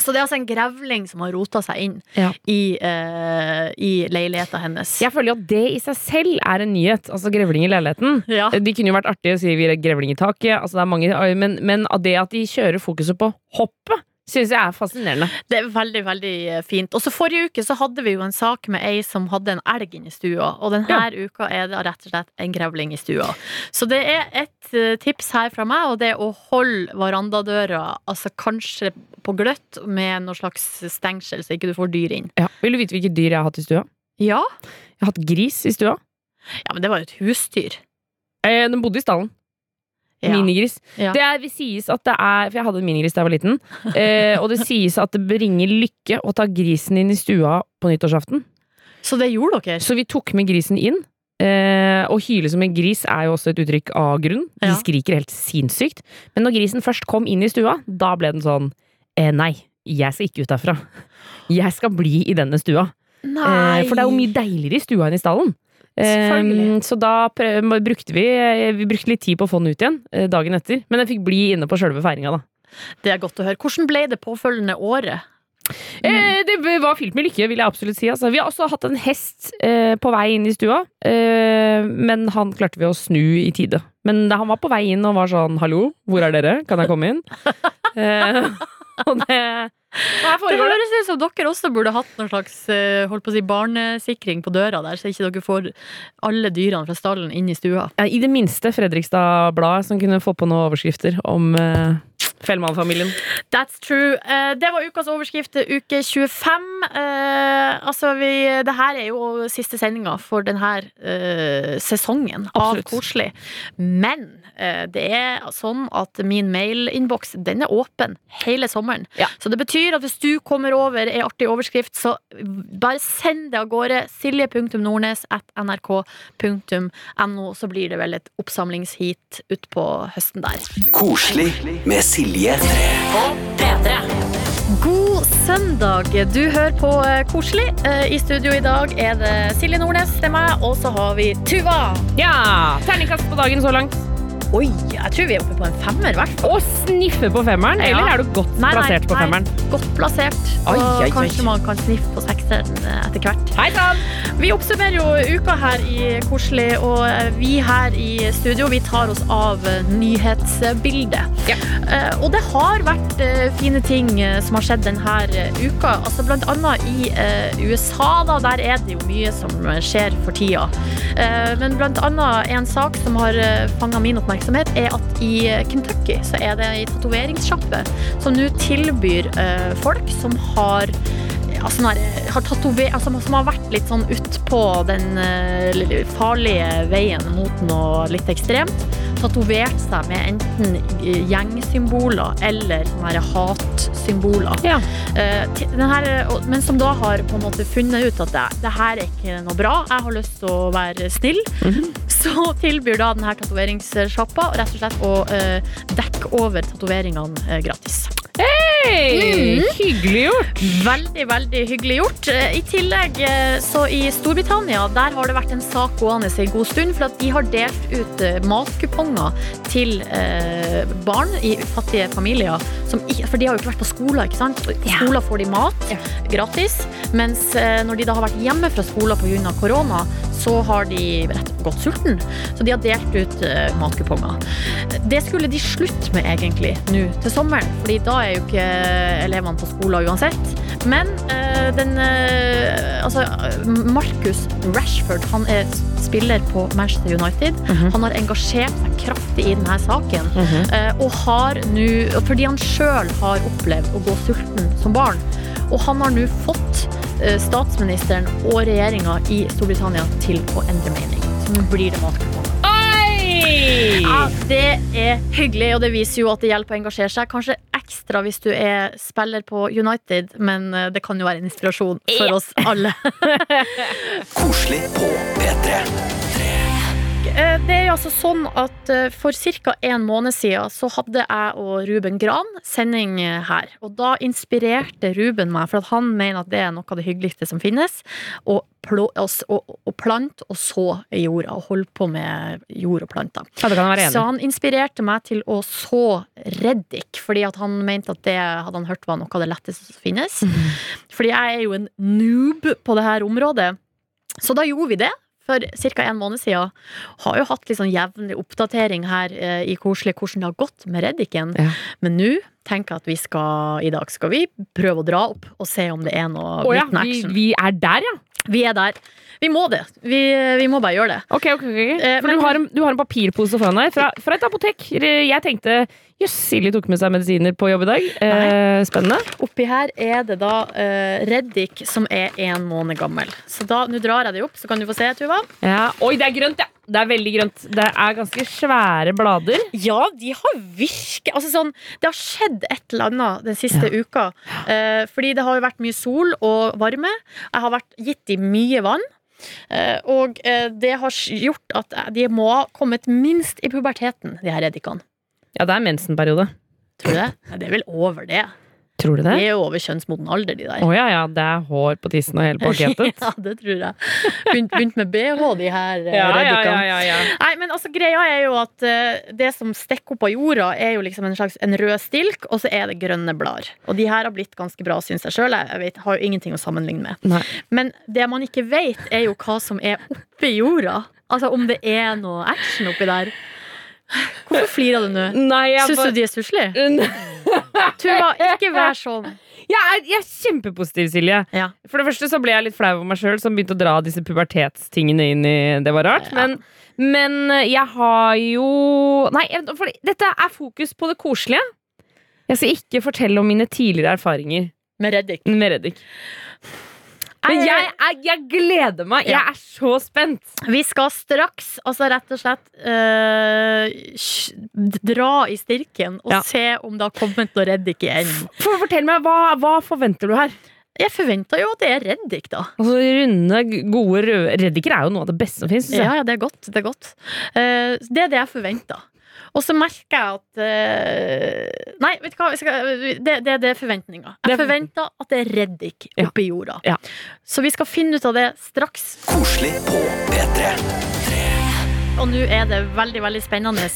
Så det er altså en grevling som har rota seg inn Ja. i, uh, i leiligheta hennes. Jeg føler jo at det i seg selv er en nyhet. Altså grevling i leiligheten. Ja. De kunne jo vært artige å si vi er grevling i taket. Altså, det er mange, men, men det at de kjører fokuset på hoppet, Syns jeg er fascinerende. Det er veldig, veldig eh, fint. Og så Forrige uke så hadde vi jo en sak med ei som hadde en elg inne i stua. Og denne Ja. uka er det rett og slett en grevling i stua. Så det er et eh, tips her fra meg, og det er å holde verandadøra altså kanskje på gløtt med noe slags stengsel, så ikke du får dyr inn. Ja. Vil du vite hvilket dyr jeg har hatt i stua? Ja, Jeg har hatt gris i stua. ja men det var jo et husdyr. Eh, den bodde i stallen. Ja. Minigris. Ja. Det er, vi sies at det er For jeg hadde en minigris da jeg var liten. Eh, og det sies at det bringer lykke å ta grisen inn i stua på nyttårsaften. Så det gjorde dere? Så vi tok med grisen inn. Eh, å hyle som en gris er jo også et uttrykk av grunn. De Ja. skriker helt sinnssykt. Men når grisen først kom inn i stua, da ble den sånn eh, Nei, jeg skal ikke ut derfra. Jeg skal bli i denne stua. Eh, for det er jo mye deiligere i stua enn i stallen. Selvfølgelig. Eh, så da brukte vi eh, Vi brukte litt tid på å få den ut igjen eh, dagen etter. Men den fikk bli inne på sjølve feiringa, da. Det er godt å høre. Hvordan ble det påfølgende året? Mm. det var fylt med lykke, vil jeg absolutt si. Altså. Vi har også hatt en hest eh, på vei inn i stua, eh, men han klarte vi å snu i tide. Men da han var på vei inn og var sånn 'hallo, hvor er dere, kan jeg komme inn?' eh, og det Det høres ut som dere også burde hatt noen slags eh, holdt på å si, barnesikring på døra der, så ikke dere får alle dyrene fra stallen inn i stua. Ja, I det minste Fredrikstad-bladet som kunne få på noen overskrifter om eh, Fellmann-familien. That's true. Eh, det var ukas overskrift, uke 25. Eh, altså, vi, det her er jo siste sendinga for denne eh, sesongen Absolutt. av Koselig. Men eh, det er sånn at min mailinnboks den er åpen hele sommeren. Ja. Så det betyr at hvis du kommer over ei artig overskrift, så bare send det av gårde. Silje.nordnes at nrk.no, så blir det vel et oppsamlingsheat utpå høsten der. Koselig med Silje. På P3. God søndag! Du hører på eh, Koselig. Eh, I studio i dag er det Silje Nordnes, det er meg, og så har vi Tuva. Ja! Terningkast på dagen så langt. Oi, jeg tror vi er oppe på en femmer, i hvert fall. Og sniffe på femmeren, Ja. eller er du godt Nei, nei, plassert på nei. femmeren? Godt plassert. Oi, og oi, oi. kanskje man kan sniffe på sekseren eh, etter hvert. Hei sann! Vi oppsummerer jo uka her i Koselig, og eh, vi her i studio vi tar oss av eh, nyhetsbildet. Ja. Og det har vært fine ting som har skjedd denne uka. Altså blant annet i USA, da, der er det jo mye som skjer for tida. Men blant annet en sak som har fanga min oppmerksomhet, er at i Kentucky så er det ei tatoveringssjappe som nå tilbyr eh, folk som har altså, har tatover, altså, som har vært litt sånn utpå den eh, farlige veien mot noe litt ekstremt. Tatovert seg med enten gjengsymboler eller sånne hatsymboler. Ja. Eh, her, men som da har på en måte funnet ut at det, det her er ikke noe bra. Jeg har lyst til å være snill. Så tilbyr da denne tatoveringssjappa rett og slett å uh, dekke over tatoveringene uh, gratis. Hei! Hyggelig gjort. Veldig, veldig hyggelig gjort. Eh, I tillegg, så i Storbritannia, der har det vært en sak gående en god stund, for at de har delt ut matkuponger til eh, barn i fattige familier. Som, for de har jo ikke vært på skolen, ikke sant? Og På skolen får de mat gratis, mens når de da har vært hjemme fra skolen pga. korona, så har de rett og gått sulten. Så de har delt ut eh, matkuponger. Det skulle de slutte med egentlig nå til sommeren, Fordi da er jo ikke elevene på skolen uansett. Men eh, den eh, Altså, Marcus Rashford, han er spiller på Manchester United. Han har engasjert seg kraftig i denne saken. eh, og har nå Fordi han sjøl har opplevd å gå sulten som barn. Og han har nå fått statsministeren og regjeringa i Storbritannia til å endre mening. Så nå blir det matkuponger. Ja, det er hyggelig, og det viser jo at det hjelper å engasjere seg. Kanskje ekstra hvis du er spiller på United, men eh, det kan jo være en inspirasjon for oss alle. Koselig på P3. Eh, Det er jo altså sånn at eh, For ca. en måned siden så hadde jeg og Ruben Gran sending eh, her. Og da inspirerte Ruben meg, for at han mener at det er noe av det hyggeligste som finnes. Å plante og så i jorda, og holde på med jord og planter. Ja, det kan være Så han inspirerte meg til å så reddik, fordi at han mente at det hadde han hørt var noe av det letteste som finnes. Mm. Fordi jeg er jo en noob på det her området. Så da gjorde vi det. For ca. en måned siden. Har jo hatt litt sånn jevnlig oppdatering her eh, i Koselig hvordan det har gått med Reddiken. Ja. Men nå tenker jeg at vi skal i dag skal vi prøve å dra opp og se om det er noe Å ja, action. vi, vi er der, ja. Vi er der. Vi må det. Vi, vi må bare gjøre det. Ok, ok, ok. Eh, For men- du, har en, du har en papirpose foran deg fra, fra et apotek. Jeg tenkte jøss, Silje tok med seg medisiner på jobb i dag. Eh, spennende. Oppi her er det da eh, Reddik som er en måned gammel. Så da, nå drar jeg det opp, så kan du få se, Tuva. Ja. Oi, det er grønt, ja! Det er veldig grønt. Det er ganske svære blader. Ja, de har virket Altså sånn, det har skjedd et eller annet den siste uka. Eh, fordi det har jo vært mye sol og varme. Jeg har vært gitt de mye vann. Eh, og eh, det har gjort at de må ha kommet minst i puberteten, de her reddikene. Ja, det er mensenperiode. Tror du det? Ja, det er vel over det. Tror du De det? er jo over kjønnsmoden alder, de der. Å ja, ja. Det er hår på tissen og hele pakketet. ja, det tror jeg. Begynt, begynt med BH, de her eh, Ja, ja, reddikene. ja, ja, ja. Nei, men altså Greia er jo at uh, det som stikker opp av jorda, er jo liksom en slags en rød stilk, og så er det grønne blader. Og de her har blitt ganske bra, syns jeg sjøl. Jeg vet, har jo ingenting å sammenligne med. Nei. Men det man ikke vet, er jo hva som er oppi jorda. Altså om det er noe action oppi der. Hvorfor flirer du nå? Syns bare- du de er stusslige? Tuva, ikke vær sånn. Jeg er, jeg er kjempepositiv, Silje. Ja. For det første så ble jeg litt flau over meg sjøl som begynte å dra disse pubertetstingene inn i Det var rart. Ja. Men, men jeg har jo Nei, for dette er fokus på det koselige. Jeg skal ikke fortelle om mine tidligere erfaringer Med reddik. med Reddik. Men jeg, jeg, jeg gleder meg. Jeg er så spent. Vi skal straks, altså rett og slett øh, dra i stirken og Ja. se om det har kommet noe reddik i enden. For, fortell meg, hva, hva forventer du her? Jeg forventer jo at det er reddik, da. Altså, runde, gode røde Reddiker er jo noe av det beste som fins. Ja, ja, det er godt. Det er godt. Uh, det er det jeg forventer. Og så merker jeg at eh, Nei, vet du hva? Skal, det, det, det er forventninger. Jeg er- forventer at det er reddik Ja. oppi jorda. Ja. Så vi skal finne ut av det straks. Koselig på P3. Og nå er det veldig veldig spennende,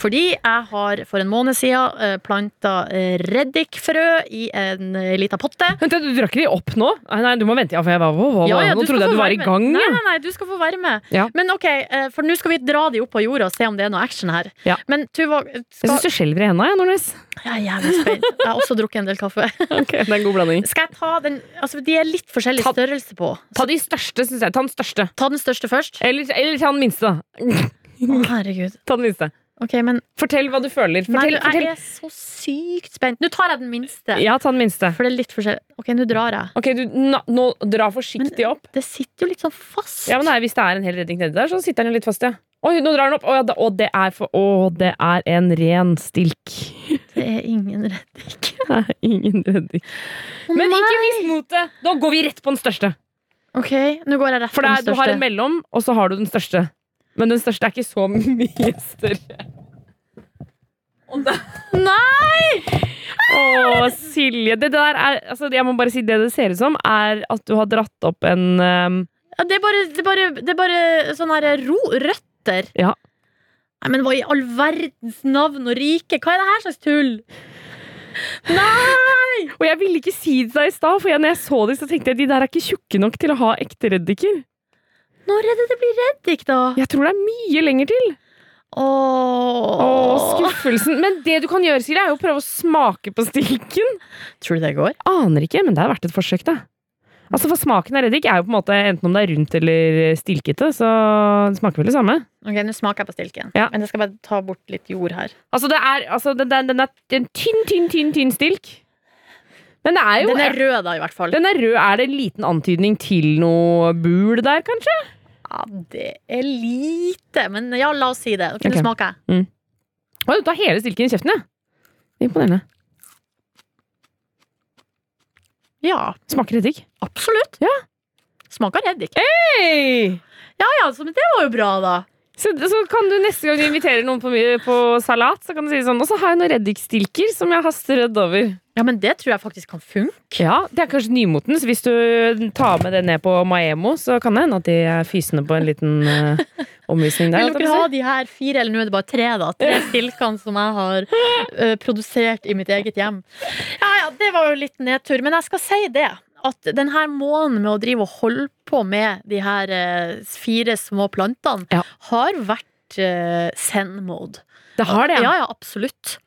fordi jeg har for en måned siden uh, planta reddikfrø i en uh, lita potte. Vent, du drakk de opp nå? Nei, du må vente. Ja, for jeg var, hva, hva, Ja, ja, nå trodde jeg du var i gang. Nei, nei, nei, du skal få være med. Ja. Men ok, eh, for nå skal vi dra de opp på jorda og se om det er noe action her. Ja. Men Tuva, Jeg skal... syns du skjelver i henda, jeg, Nordnes. Jeg er jævlig spent. Jeg har også drukket en del kaffe. Ok, det er en god blanding. Skal jeg ta den Altså, de er litt forskjellig Ta- størrelse på. Ta de største, syns jeg. Ta den største. Ta den største først. Eller, eller ta den minste, da. Å, herregud. Ta den minste. Ok, men Fortell hva du føler. Nei, Fortell, du, fortell. jeg er så sykt spent. Nå tar jeg den minste. Ja, ta den minste. For det er litt forskjellig. Ok, nå drar jeg. Ok, du, na, Nå dra forsiktig opp. Det sitter jo litt sånn fast. Ja, men nei, Hvis det er en hel redning nedi der, så sitter den jo litt fast, ja. Oi, nå drar den opp! Å, ja, å, det er for, å, det er en ren stilk. Det er ingen reddik. Nei, ingen reddik. Men ikke mist motet! Da går vi rett på den største. Ok, nå går jeg rett på den største. For du har en mellom, og så har du den største. Men den største er ikke så mye større. Nei! Å, Silje. Det der er altså, Jeg må bare si det det ser ut som, er at du har dratt opp en um, Ja, det er bare, det er bare, det er bare sånn her ro, røtter. Ja. Nei, men hva i all verdens navn og rike? Hva er det her slags tull? Nei! Og jeg ville ikke si det til deg i stad, for når jeg så det, så tenkte jeg de der er ikke tjukke nok til å ha ekte reddiker. Når er det det blir reddik, da? Jeg tror det er mye lenger til. Åh. Åh, skuffelsen. Men det du kan gjøre, Silje, er jo å prøve å smake på stilken. Tror du det går? Aner ikke, men det har vært et forsøk, da. Altså, For smaken av reddik er jo på en måte enten om det er rundt eller stilkete, så det smaker vel det samme. Ok, Nå smaker jeg på stilken. Ja. Men jeg skal bare ta bort litt jord her. Altså, det er, altså den, den, den er en tynn, tynn, tynn, tynn stilk. Men det er jo Den er rød, da, i hvert fall. Den er rød. Er det en liten antydning til noe bul der, kanskje? Ja, det er lite, men ja, la oss si det. Ok, okay. Smaker jeg. Oi, du tar hele stilken i kjeften, ja. Imponerende. Ja, Smaker eddik? absolutt. Ja. Smaker eddik. Hey! Ja ja, men det var jo bra, da. Så, så kan du neste gang du inviterer noen på, på salat, så kan du si sånn Og så har jeg noen reddikstilker som jeg har strødd over. Ja, men det tror jeg faktisk kan funke. Ja, Det er kanskje nymotens. Hvis du tar med det ned på Maemo, så kan det hende at de er fysende på en liten uh, omvisning der. Vil dere ha de her fire, eller nå er det bare tre, da? Tre stilkene som jeg har uh, produsert i mitt eget hjem. Ja ja, det var jo litt nedtur. Men jeg skal si det, at den her måneden med å drive og holde på med de her eh, fire små plantene, Ja. har vært uh, zen-mode. Det har det, Ja, ja, absolutt.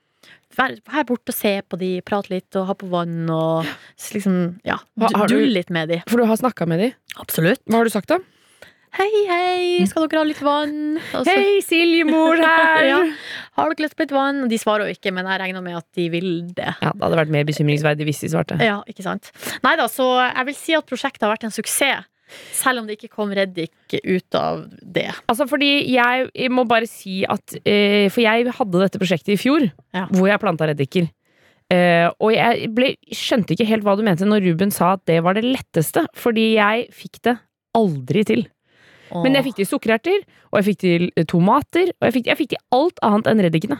Vær, her borte og se på de, prate litt og ha på vann og liksom, ja, dulle litt med de. For du har snakka med de. Absolutt. Hva har du sagt, da? Hei, hei, skal dere ha litt vann? Og Hei, Siljemor her! Ja. Har dere lyst på litt vann? De svarer jo ikke, men jeg regner med at de vil det. Ja, Det hadde vært mer bekymringsverdig hvis de svarte. Ja, ikke sant? Nei da, så jeg vil si at prosjektet har vært en suksess. Selv om det ikke kom Reddik ut av det. Altså fordi jeg, jeg må bare si at eh, For jeg hadde dette prosjektet i fjor, Ja. hvor jeg planta reddiker. Eh, og jeg ble, skjønte ikke helt hva du mente når Ruben sa at det var det letteste. Fordi jeg fikk det aldri til. Men jeg fikk til sukkererter, og jeg fikk til eh, tomater, og jeg fikk, jeg fikk til alt annet enn reddikene.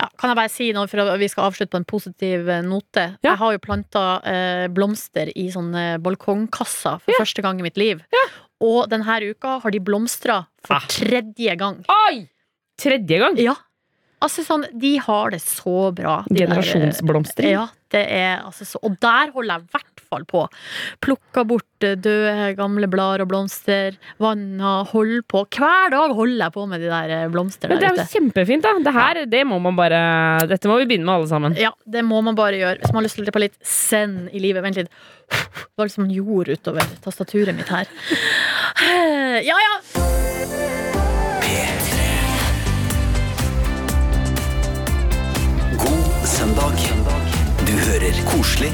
Ja, kan jeg bare si noe for vi skal avslutte på en positiv eh, note? Ja. Jeg har jo planta eh, blomster i sånne balkongkasser for første gang i mitt liv. Og denne uka har de blomstra for Ah. tredje gang. Oi! Tredje gang! Ja. Altså sånn, De har det så bra. de eh, Generasjonsblomstring. Ja, det er altså så Og der holder jeg i hvert fall på. Plukka bort eh, døde, gamle blader og blomster. Vanna, hold på. Hver dag holder jeg på med de der eh, blomstene det er jo kjempefint, da. Det her, det må man bare Dette må vi begynne med, alle sammen. Ja, det må man bare gjøre. Hvis man har lyst til å på litt zen i livet. Vent litt. Det var liksom jord utover tastaturet mitt her. Ja, ja. God søndag. Du hører koselig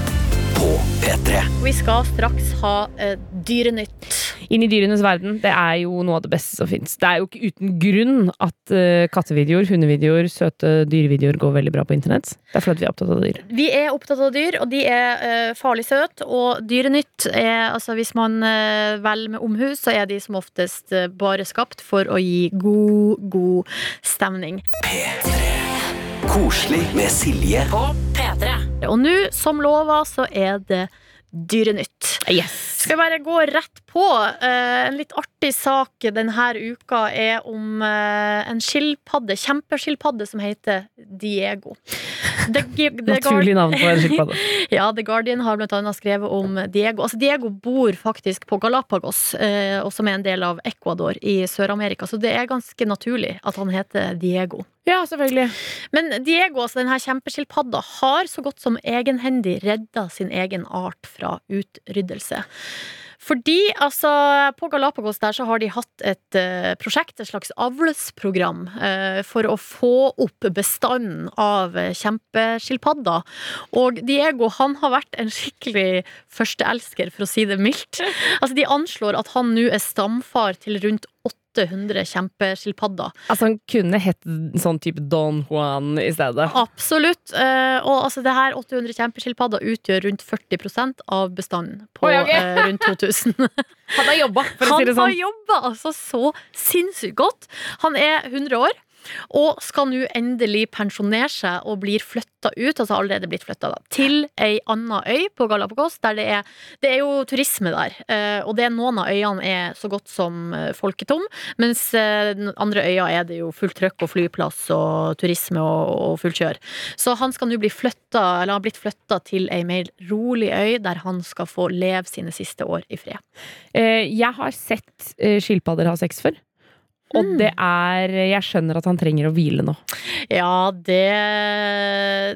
på P3. Vi skal straks ha uh, Dyrenytt. Inn i dyrenes verden. Det er jo noe av det beste som fins. Det er jo ikke uten grunn at uh, kattevideoer, hundevideoer, søte dyrevideoer går veldig bra på internett. Det er fordi vi er opptatt av dyr. Vi er opptatt av dyr, og de er uh, farlig søte. Og Dyrenytt er altså Hvis man uh, velger med omhu, så er de som oftest bare skapt for å gi god, god stemning. P3. Koselig med Silje På P3. Og nå, som lova, så er det Dyrenytt. Skal vi bare gå rett på. Eh, en litt artig sak denne uka er om eh, en skilpadde, kjempeskilpadde, som heter Diego. Naturlig navn på en skilpadde. Ja, The Guardian har blant annet skrevet om Diego. Altså, Diego bor faktisk på Galapagos, eh, og som er en del av Ecuador i Sør-Amerika, så det er ganske naturlig at han heter Diego. Ja, selvfølgelig. Men Diego, altså denne kjempeskilpadda, har så godt som egenhendig redda sin egen art fra utryddelse. Fordi altså, på Galapagos der så har de hatt et uh, prosjekt, et slags avlsprogram, uh, for å få opp bestanden av eh, kjempeskilpadder. Og Diego han har vært en skikkelig førsteelsker, for å si det mildt. Altså, de anslår at han nå er stamfar til rundt 800 kjempeskilpadder. Altså, han kunne hett sånn type Don Juan i stedet. Absolutt. eh, Og altså det her 800 kjempeskilpadder utgjør rundt 40% av bestanden på Oi, okay. eh, rundt 2000. Han har jobba, for å Han si det har sånn. jobba altså så sinnssykt godt. Han er 100 år. Og skal nå endelig pensjonere seg og blir flytta ut, altså allerede blitt flytta til ei anna øy på Galapagos. Der det er, det er jo turisme der. eh, Og det er noen av øyene er så godt som eh, folketom, mens eh, andre øya er det jo fullt trøkk og flyplass og turisme og, og fullt kjør. Så han skal nå bli flytta, eller har blitt flytta til ei mer rolig øy, der han skal få leve sine siste år i fred. Jeg har sett skilpadder ha sex før. Og Mm. det er Jeg skjønner at han trenger å hvile nå. Ja, det,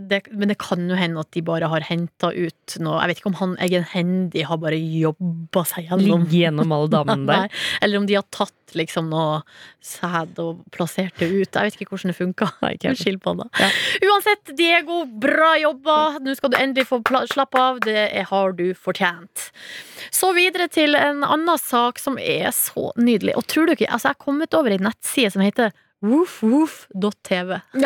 det Men det kan jo hende at de bare har henta ut noe Jeg vet ikke om han egenhendig har bare jobba seg gjennom Ligge gjennom alle damene Nei, der. Eller om de har tatt liksom noe sæd og plassert det ut. Jeg vet ikke hvordan det funka. Ja. Uansett, Diego, bra jobba. Nå skal du endelig få slappe av. Det har du fortjent. Så videre til en annen sak som er så nydelig. Og tror du ikke, altså Jeg har kommet over ei nettside som heter woofwoof.tv.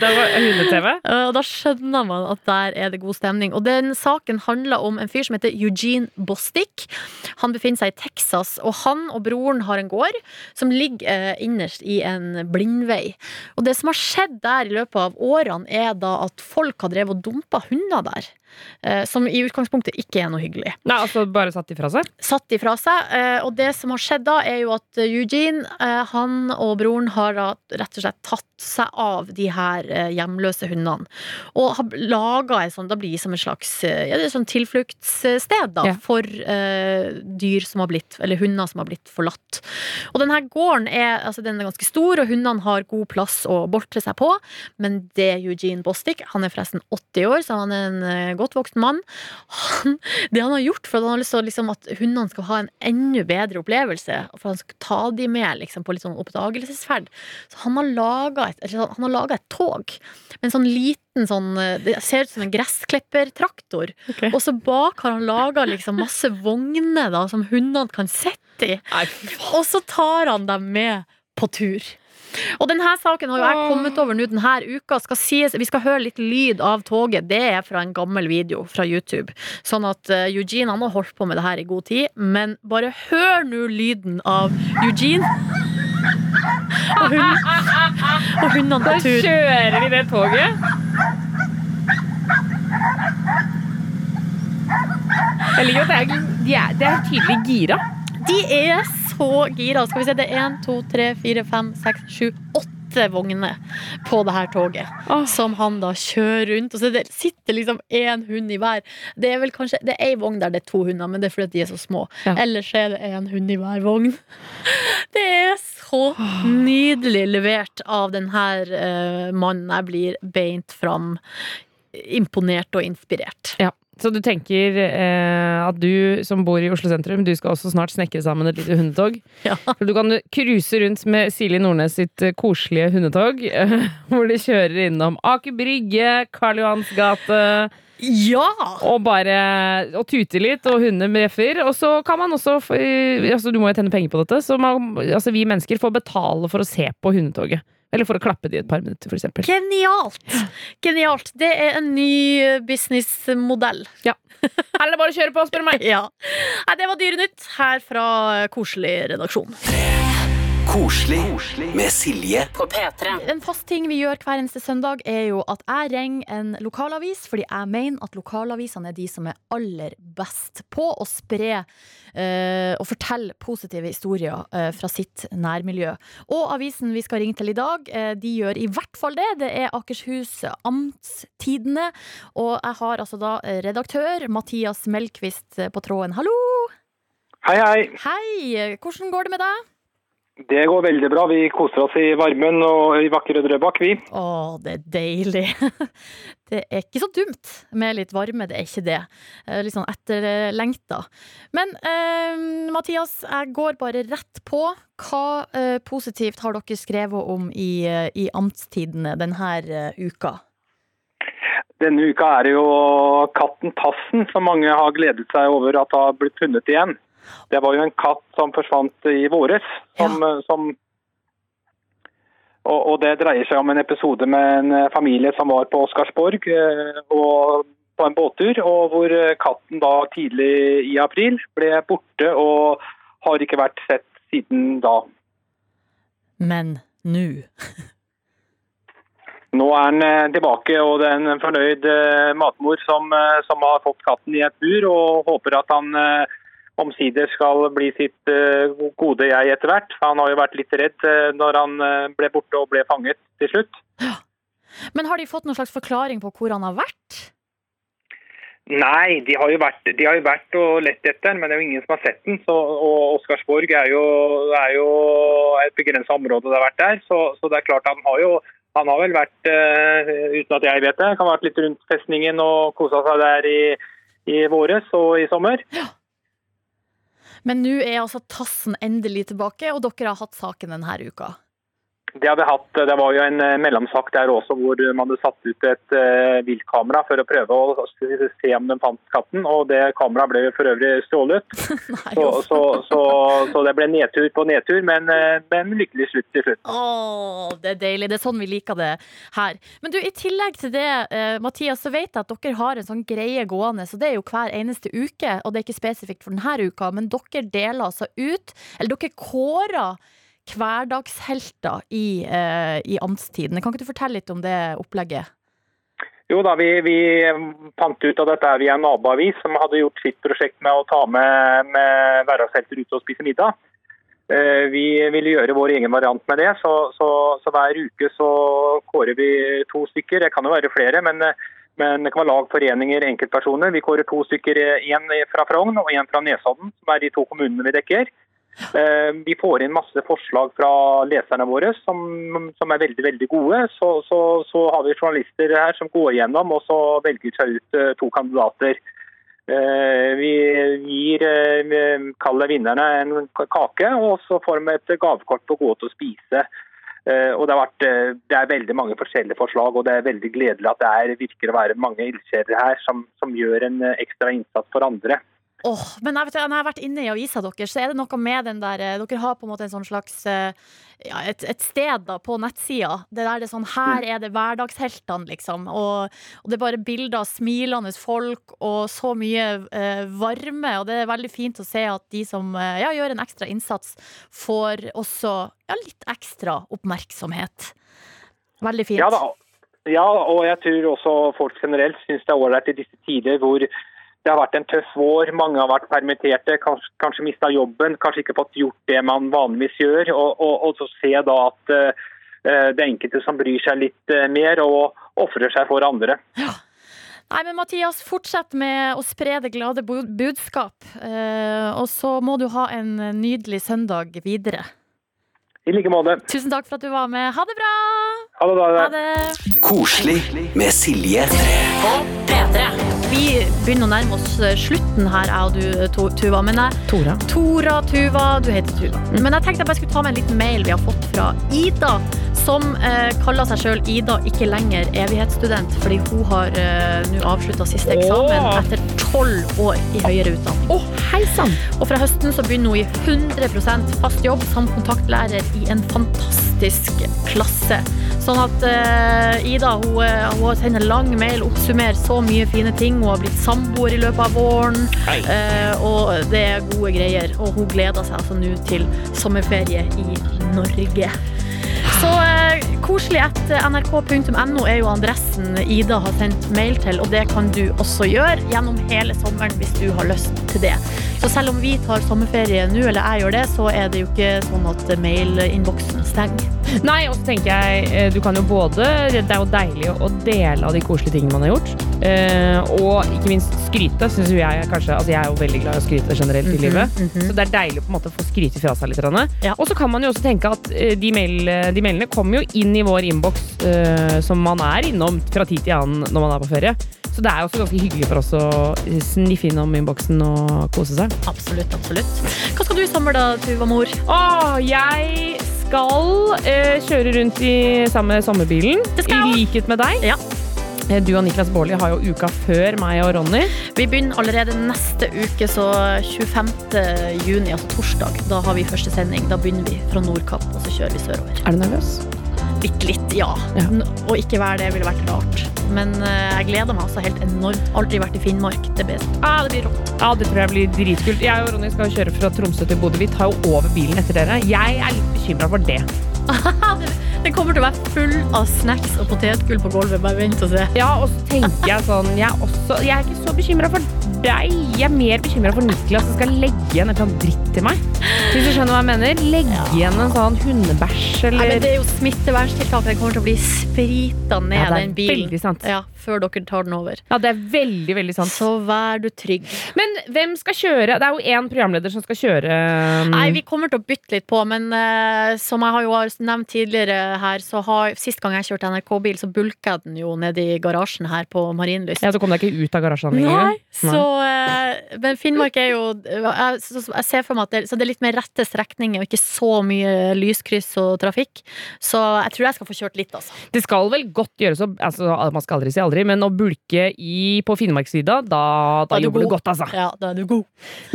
det var hunde-TV. Og da skjønner man at der er det god stemning. Og den saken handler om en fyr som heter Eugene Bostick. Han befinner seg i Texas, og han og broren har en gård som ligger eh, innerst i en blindvei. Og det som har skjedd der i løpet av årene, er da at folk har drevet og dumpa hunder der. Eh, som i utgangspunktet ikke er noe hyggelig. Nei, altså bare satt de fra seg? Satt ifra seg, eh, og det som har skjedd da, er jo at Eugene, eh, han og broren har rett og slett tatt seg av de her hjemløse hundene. Og har laga en sånn, da blir det som en slags ja, det er sånn tilfluktssted da, Ja. for uh, dyr som har blitt, eller hunder som har blitt forlatt. Og denne gården er, altså, den er ganske stor, og hundene har god plass å boltre seg på. Men det er Eugene Bostic, han er forresten 80 år, så han er en godt voksen mann. Han, det han har gjort for at han har lyst til liksom, at hundene skal ha en enda bedre opplevelse, for han skal ta de med liksom, på litt sånn oppdagelsesferd, så han har laga et, sånn- han har laget et tog med en sånn liten sånn Det ser ut som en gressklippertraktor. Og så bak har han laga liksom masse vogner da, som hundene kan sitte i. Og så tar han dem med på tur. Og denne saken har jo jeg kommet over nå denne uka. Skal sies, vi skal høre litt lyd av toget. Det er fra en gammel video fra YouTube. Sånn at eh, Eugene han har holdt på med det her i god tid. Men bare hør nå lyden av Eugene. Og, hun, og hundene på Da kjører de det toget. Jeg liker at det er, de er, de er tydelig gira. De er så gira. Skal vi se, det er én, to, tre, fire, fem, seks, sju, åtte vogner på det her toget. Oh. Som han da kjører rundt. Og så det sitter liksom én hund i hver. Det er vel kanskje Det er ei vogn der det er to hunder, men det er fordi de er så små. Ja. Ellers er det én hund i hver vogn. Det er så nydelig levert av den her uh, mannen. Jeg blir beint fram imponert og inspirert. Ja. Så du tenker eh, at du som bor i Oslo sentrum, du skal også snart snekre sammen et lite hundetog? Ja. For du kan cruise rundt med Silje Nordnes sitt eh, koselige hundetog, eh, hvor du kjører innom Aker Brygge, Karl Johans gate, Ja! og bare og tute litt, og hundene bjeffer. Og så kan man også altså Du må jo tjene penger på dette, så man, altså vi mennesker får betale for å se på hundetoget. Eller for å klappe de et par minutter, for eksempel. Genialt! Genialt. Det er en ny eh, businessmodell. Her er det bare å kjøre på, spør du meg! Ja. Nei, det var Dyrenytt her fra Koselig redaksjon. Koselig med Silje. På P3. En fast ting vi gjør hver eneste søndag, er jo at jeg ringer en lokalavis, fordi jeg mener at lokalavisene er de som er aller best på å spre eh, og fortelle positive historier eh, fra sitt nærmiljø. Og avisen vi skal ringe til i dag, eh, de gjør i hvert fall det. Det er Akershus Amtstidene. Og jeg har altså da redaktør Mathias Melkvist på tråden. Hallo! Hei, hei. Hei! Hvordan går det med deg? Det går veldig bra. Vi koser oss i varmen og i vakre Drøbak, vi. Å, det er deilig. Det er ikke så dumt med litt varme, det er ikke det. Eh, Litt sånn etterlengta. Men eh, Mathias, jeg går bare rett på. Hva eh, positivt har dere skrevet om i, eh, i Amtstidene denne eh, uka? Denne uka er det jo katten Tassen som mange har gledet seg over at har blitt funnet igjen. Det var jo en katt som forsvant i våres. Som, som og, og det dreier seg om en episode med en familie som var på Oscarsborg eh, og på en båttur, og hvor katten da tidlig i april ble borte og har ikke vært sett siden da. Men nå Nå er den eh, tilbake, og det er en fornøyd eh, matmor som, som har fått katten i et bur, og håper at han omsider skal bli sitt eh, gode jeg etter hvert. Han har jo vært litt redd eh, når han eh, ble borte og ble fanget til slutt. Men har de fått noen slags forklaring på hvor han har vært? Nei, de har jo vært, de har jo vært og lett etter den, men det er jo ingen som har sett den. Så, og Oscarsborg er jo, er jo et begrenset område det har vært der, så, så det er klart han har jo han har vel vært, uten at jeg vet det, kan ha vært litt rundt festningen og kosa seg der i, i våres og i sommer. Men nå er altså Tassen endelig tilbake, og dere har hatt saken denne uka. Det har vi hatt. Det var jo en eh, mellomsak der også hvor man hadde satt ut et uh, viltkamera for å prøve å se om de fant katten, og det kameraet ble for øvrig stjålet. Så, så, så, så det ble nedtur på nedtur, men, eh, men lykkelig slutt til slutt. Åh, det er deilig. Det er sånn vi liker det her. Men du, i tillegg til det, eh, Mathias, så vet jeg at dere har en sånn greie gående, så det er jo hver eneste uke, og det er ikke spesifikt for denne uka, men dere deler altså ut, eller dere kårer hverdagshelter i, eh, i amtstiden. Kan ikke du fortelle litt om det opplegget? Jo da, vi, vi fant ut av dette via en naboavis som hadde gjort sitt prosjekt med å ta med, med hverdagshelter ut og spise middag. Eh, Vi ville gjøre vår egen variant med det, så, så, så hver uke så kårer vi to stykker. Det kan jo være flere, men, eh, men det kan være lag, foreninger, enkeltpersoner. Vi kårer to stykker, én fra Frogn og én fra Nesodden, som er de to kommunene vi dekker. Eh, Vi får inn masse forslag fra leserne våre som, som er veldig veldig gode. Så, så, så har vi journalister her som går igjennom og så velger seg ut eh, to kandidater. Eh, Vi gir kaller vinnerne en kake, og så får de et gavekort på å gå ut og spise. Og det, har vært, det er veldig mange forskjellige forslag, og det er veldig gledelig at det er, virker å være mange ildsjeler her som, som gjør en ekstra innsats for andre. Åh, men jeg vet, når jeg har vært inne i avisa deres, så er det noe med den der eh, Dere har på en måte en sånn slags eh, ja, et, et sted da på nettsida. Det der det er sånn Her er det hverdagsheltene, liksom. Og, og det er bare bilder av smilende folk og så mye eh, varme. Og det er veldig fint å se at de som eh, ja, gjør en ekstra innsats, får også ja, litt ekstra oppmerksomhet. Veldig fint. Ja, da. ja, og jeg tror også folk generelt syns det er ålreit i disse tider hvor det har vært en tøff vår, mange har vært permitterte, kanskje, kanskje mista jobben, kanskje ikke fått gjort det man vanligvis gjør. Og, og, og så se da at uh, det er enkelte som bryr seg litt uh, mer og ofrer seg for andre. Ja. Nei, men Mathias, fortsett med å spre det glade budskap. Uh, og så må du ha en nydelig søndag videre. I like måte. Tusen takk for at du var med. Ha det bra! Ha det bra. Ha det! Koselig med Silje. P3. Vi begynner å nærme oss eh, slutten her, jeg og du, Tuva. Men jeg, Tora. Tora, Tuva, du heter Tuva. Men jeg tenkte jeg bare skulle ta med en liten mail vi har fått fra Ida, som eh, kaller seg sjøl Ida, ikke lenger evighetsstudent, fordi hun har eh, nå avslutta siste eksamen Åh. etter tolv år i høyere utdanning. Å, hei sann! Og fra høsten så begynner hun i 100 fast jobb som kontaktlærer i en fantastisk klasse. Sånn at eh, Ida hun, eh, hun sender lang mail, oppsummerer så mye fine ting. Hun har blitt samboer i løpet av våren, eh, og det er gode greier. Og hun gleder seg altså nå til sommerferie i Norge. Så eh, koselig at nrk.no er jo adressen Ida har sendt mail til, og det kan du også gjøre gjennom hele sommeren hvis du har lyst til det. Så selv om vi tar sommerferie nå, eller jeg gjør det, så er det jo ikke sånn at mailinnboksen stenger. Nei, og så tenker jeg eh, Du kan jo både Det er jo deilig å dele av de koselige tingene man har gjort. eh, og ikke minst skryte, syns jo jeg kanskje Altså, jeg er jo veldig glad i å skryte generelt i livet. Så det er deilig å på en måte få skryte fra seg litt. Ja. Og så kan man jo også tenke at eh, de, mail, de mailene kommer jo inn i vår innboks som man er innom fra tid til annen når man er på ferie. Så det er jo ganske hyggelig for oss å sniffe innom innboksen og kose seg. Absolutt, absolutt. Hva skal du i sommer da, Tuva mor? Å, jeg skal eh, kjøre rundt i samme sommerbilen, Det skal i likhet med deg. Ja. Eh, Du og Niklas Baarli har jo uka før meg og Ronny. Vi begynner allerede neste uke, så 25. juni, altså torsdag, da har vi første sending. Da begynner vi fra Nordkapp, og så kjører vi sørover. Er du nervøs? Bitte litt, ja. Ja. Å ikke være det ville vært rart. Men eh, jeg gleder meg altså helt enormt. Aldri vært i Finnmark. Det blir, ah, det blir rått. Ja, det tror jeg blir dritkult. Jeg og Ronny skal kjøre fra Tromsø til Bodø. Vi tar jo over bilen etter dere. Jeg er litt bekymra for det. det kommer til å være full av snacks og potetgull på gulvet. Bare vent og se. Ja, og så tenker jeg sånn Jeg er, også, jeg er ikke så bekymra for deg. Jeg er mer bekymra for Niklas som skal legge igjen et eller annet dritt til meg. Hvis du skjønner hva jeg mener? Legge igjen en sånn hundebæsj Nei, men det er jo smitteverntiltak. Den kommer til å bli sprita ned, Ja, det er den bilen. veldig sant. Ja, før dere tar den over. Ja, det er veldig, veldig sant. Så vær du trygg. Men hvem skal kjøre? Det er jo én programleder som skal kjøre. um, Nei, vi kommer til å bytte litt på, men uh, som jeg har jo nevnt tidligere her, så har sist gang jeg kjørte NRK-bil, så bulka jeg den jo ned i garasjen her på Marienlyst. Ja, Så kom deg ikke ut av garasjen lenger? Nei, så, eh, men Finnmark er jo jeg, ser for meg at det, så det er litt mer rette strekninger og ikke så mye lyskryss og trafikk. Så jeg tror jeg skal få kjørt litt, altså. Det skal vel godt gjøres å altså, Man skal aldri si aldri, men å bulke i, på Finnmarkssida, da, da Da er jobber du godt, altså. Ja, da er du god.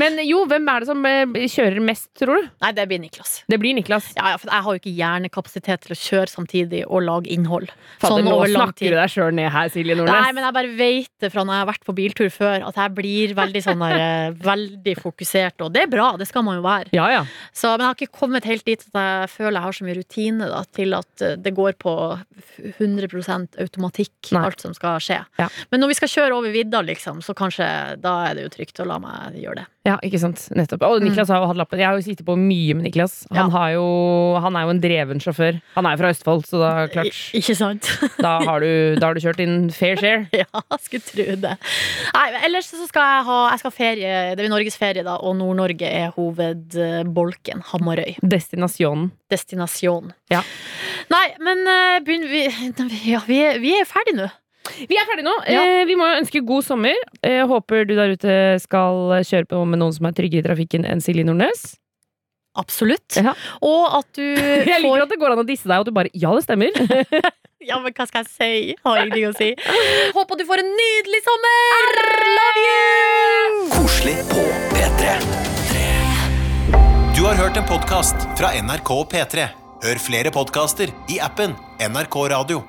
Men jo, hvem er det som eh, kjører mest, tror du? Nei, det blir Niklas. Det blir Niklas. Ja, ja, for jeg har jo ikke hjernekapasitet til å kjøre samtidig og lage innhold. Fader, Sånn nå over lang snakker du deg sjøl ned her, Silje Nordnes. Nei, men jeg bare vet det fra når jeg har vært på biltur før, at jeg blir veldig sånn der, eh, veldig fokusert, og det er bra, det skal man jo være. Ja, ja. Så, men jeg har ikke kommet helt dit at jeg føler jeg har så mye rutine da, til at eh, det går på 100 automatikk, Nei. alt som skal skje. Ja. Men når vi skal kjøre over vidda, liksom, så kanskje da er det jo trygt å la meg gjøre det. Ja, ikke sant. Nettopp. Og Niklas har jo hatt lappen. Jeg har jo sittet på mye med Niklas. Han, Ja. har jo, han er jo en dreven sjåfør. Han er jo fra Østfold, så da, klart, ikke sant? da, har du, da har du kjørt din fair share. ja, skulle tro det. Nei, ellers så skal jeg ha Jeg skal ferie, det er norgesferie, da, og Nord-Norge er hovedbolken. Hamarøy. Destinasjonen. Destinasjon. Ja. Nei, men eh, begynner vi Ja, vi er, vi er ferdige nå. Vi er ferdige nå. Ja. Eh, vi må ønske god sommer. Eh, håper du der ute skal kjøre på med noen som er trygge i trafikken enn Silje Nordnes. Absolutt. Ja. Og at du Jeg liker at det går an å disse deg, og at du bare Ja, det stemmer. Ja, men hva skal jeg si? Har ingenting å si. Håper du får en nydelig sommer! Love you! Koselig på P3. Du har hørt en podkast fra NRK og P3. Hør flere podkaster i appen NRK Radio.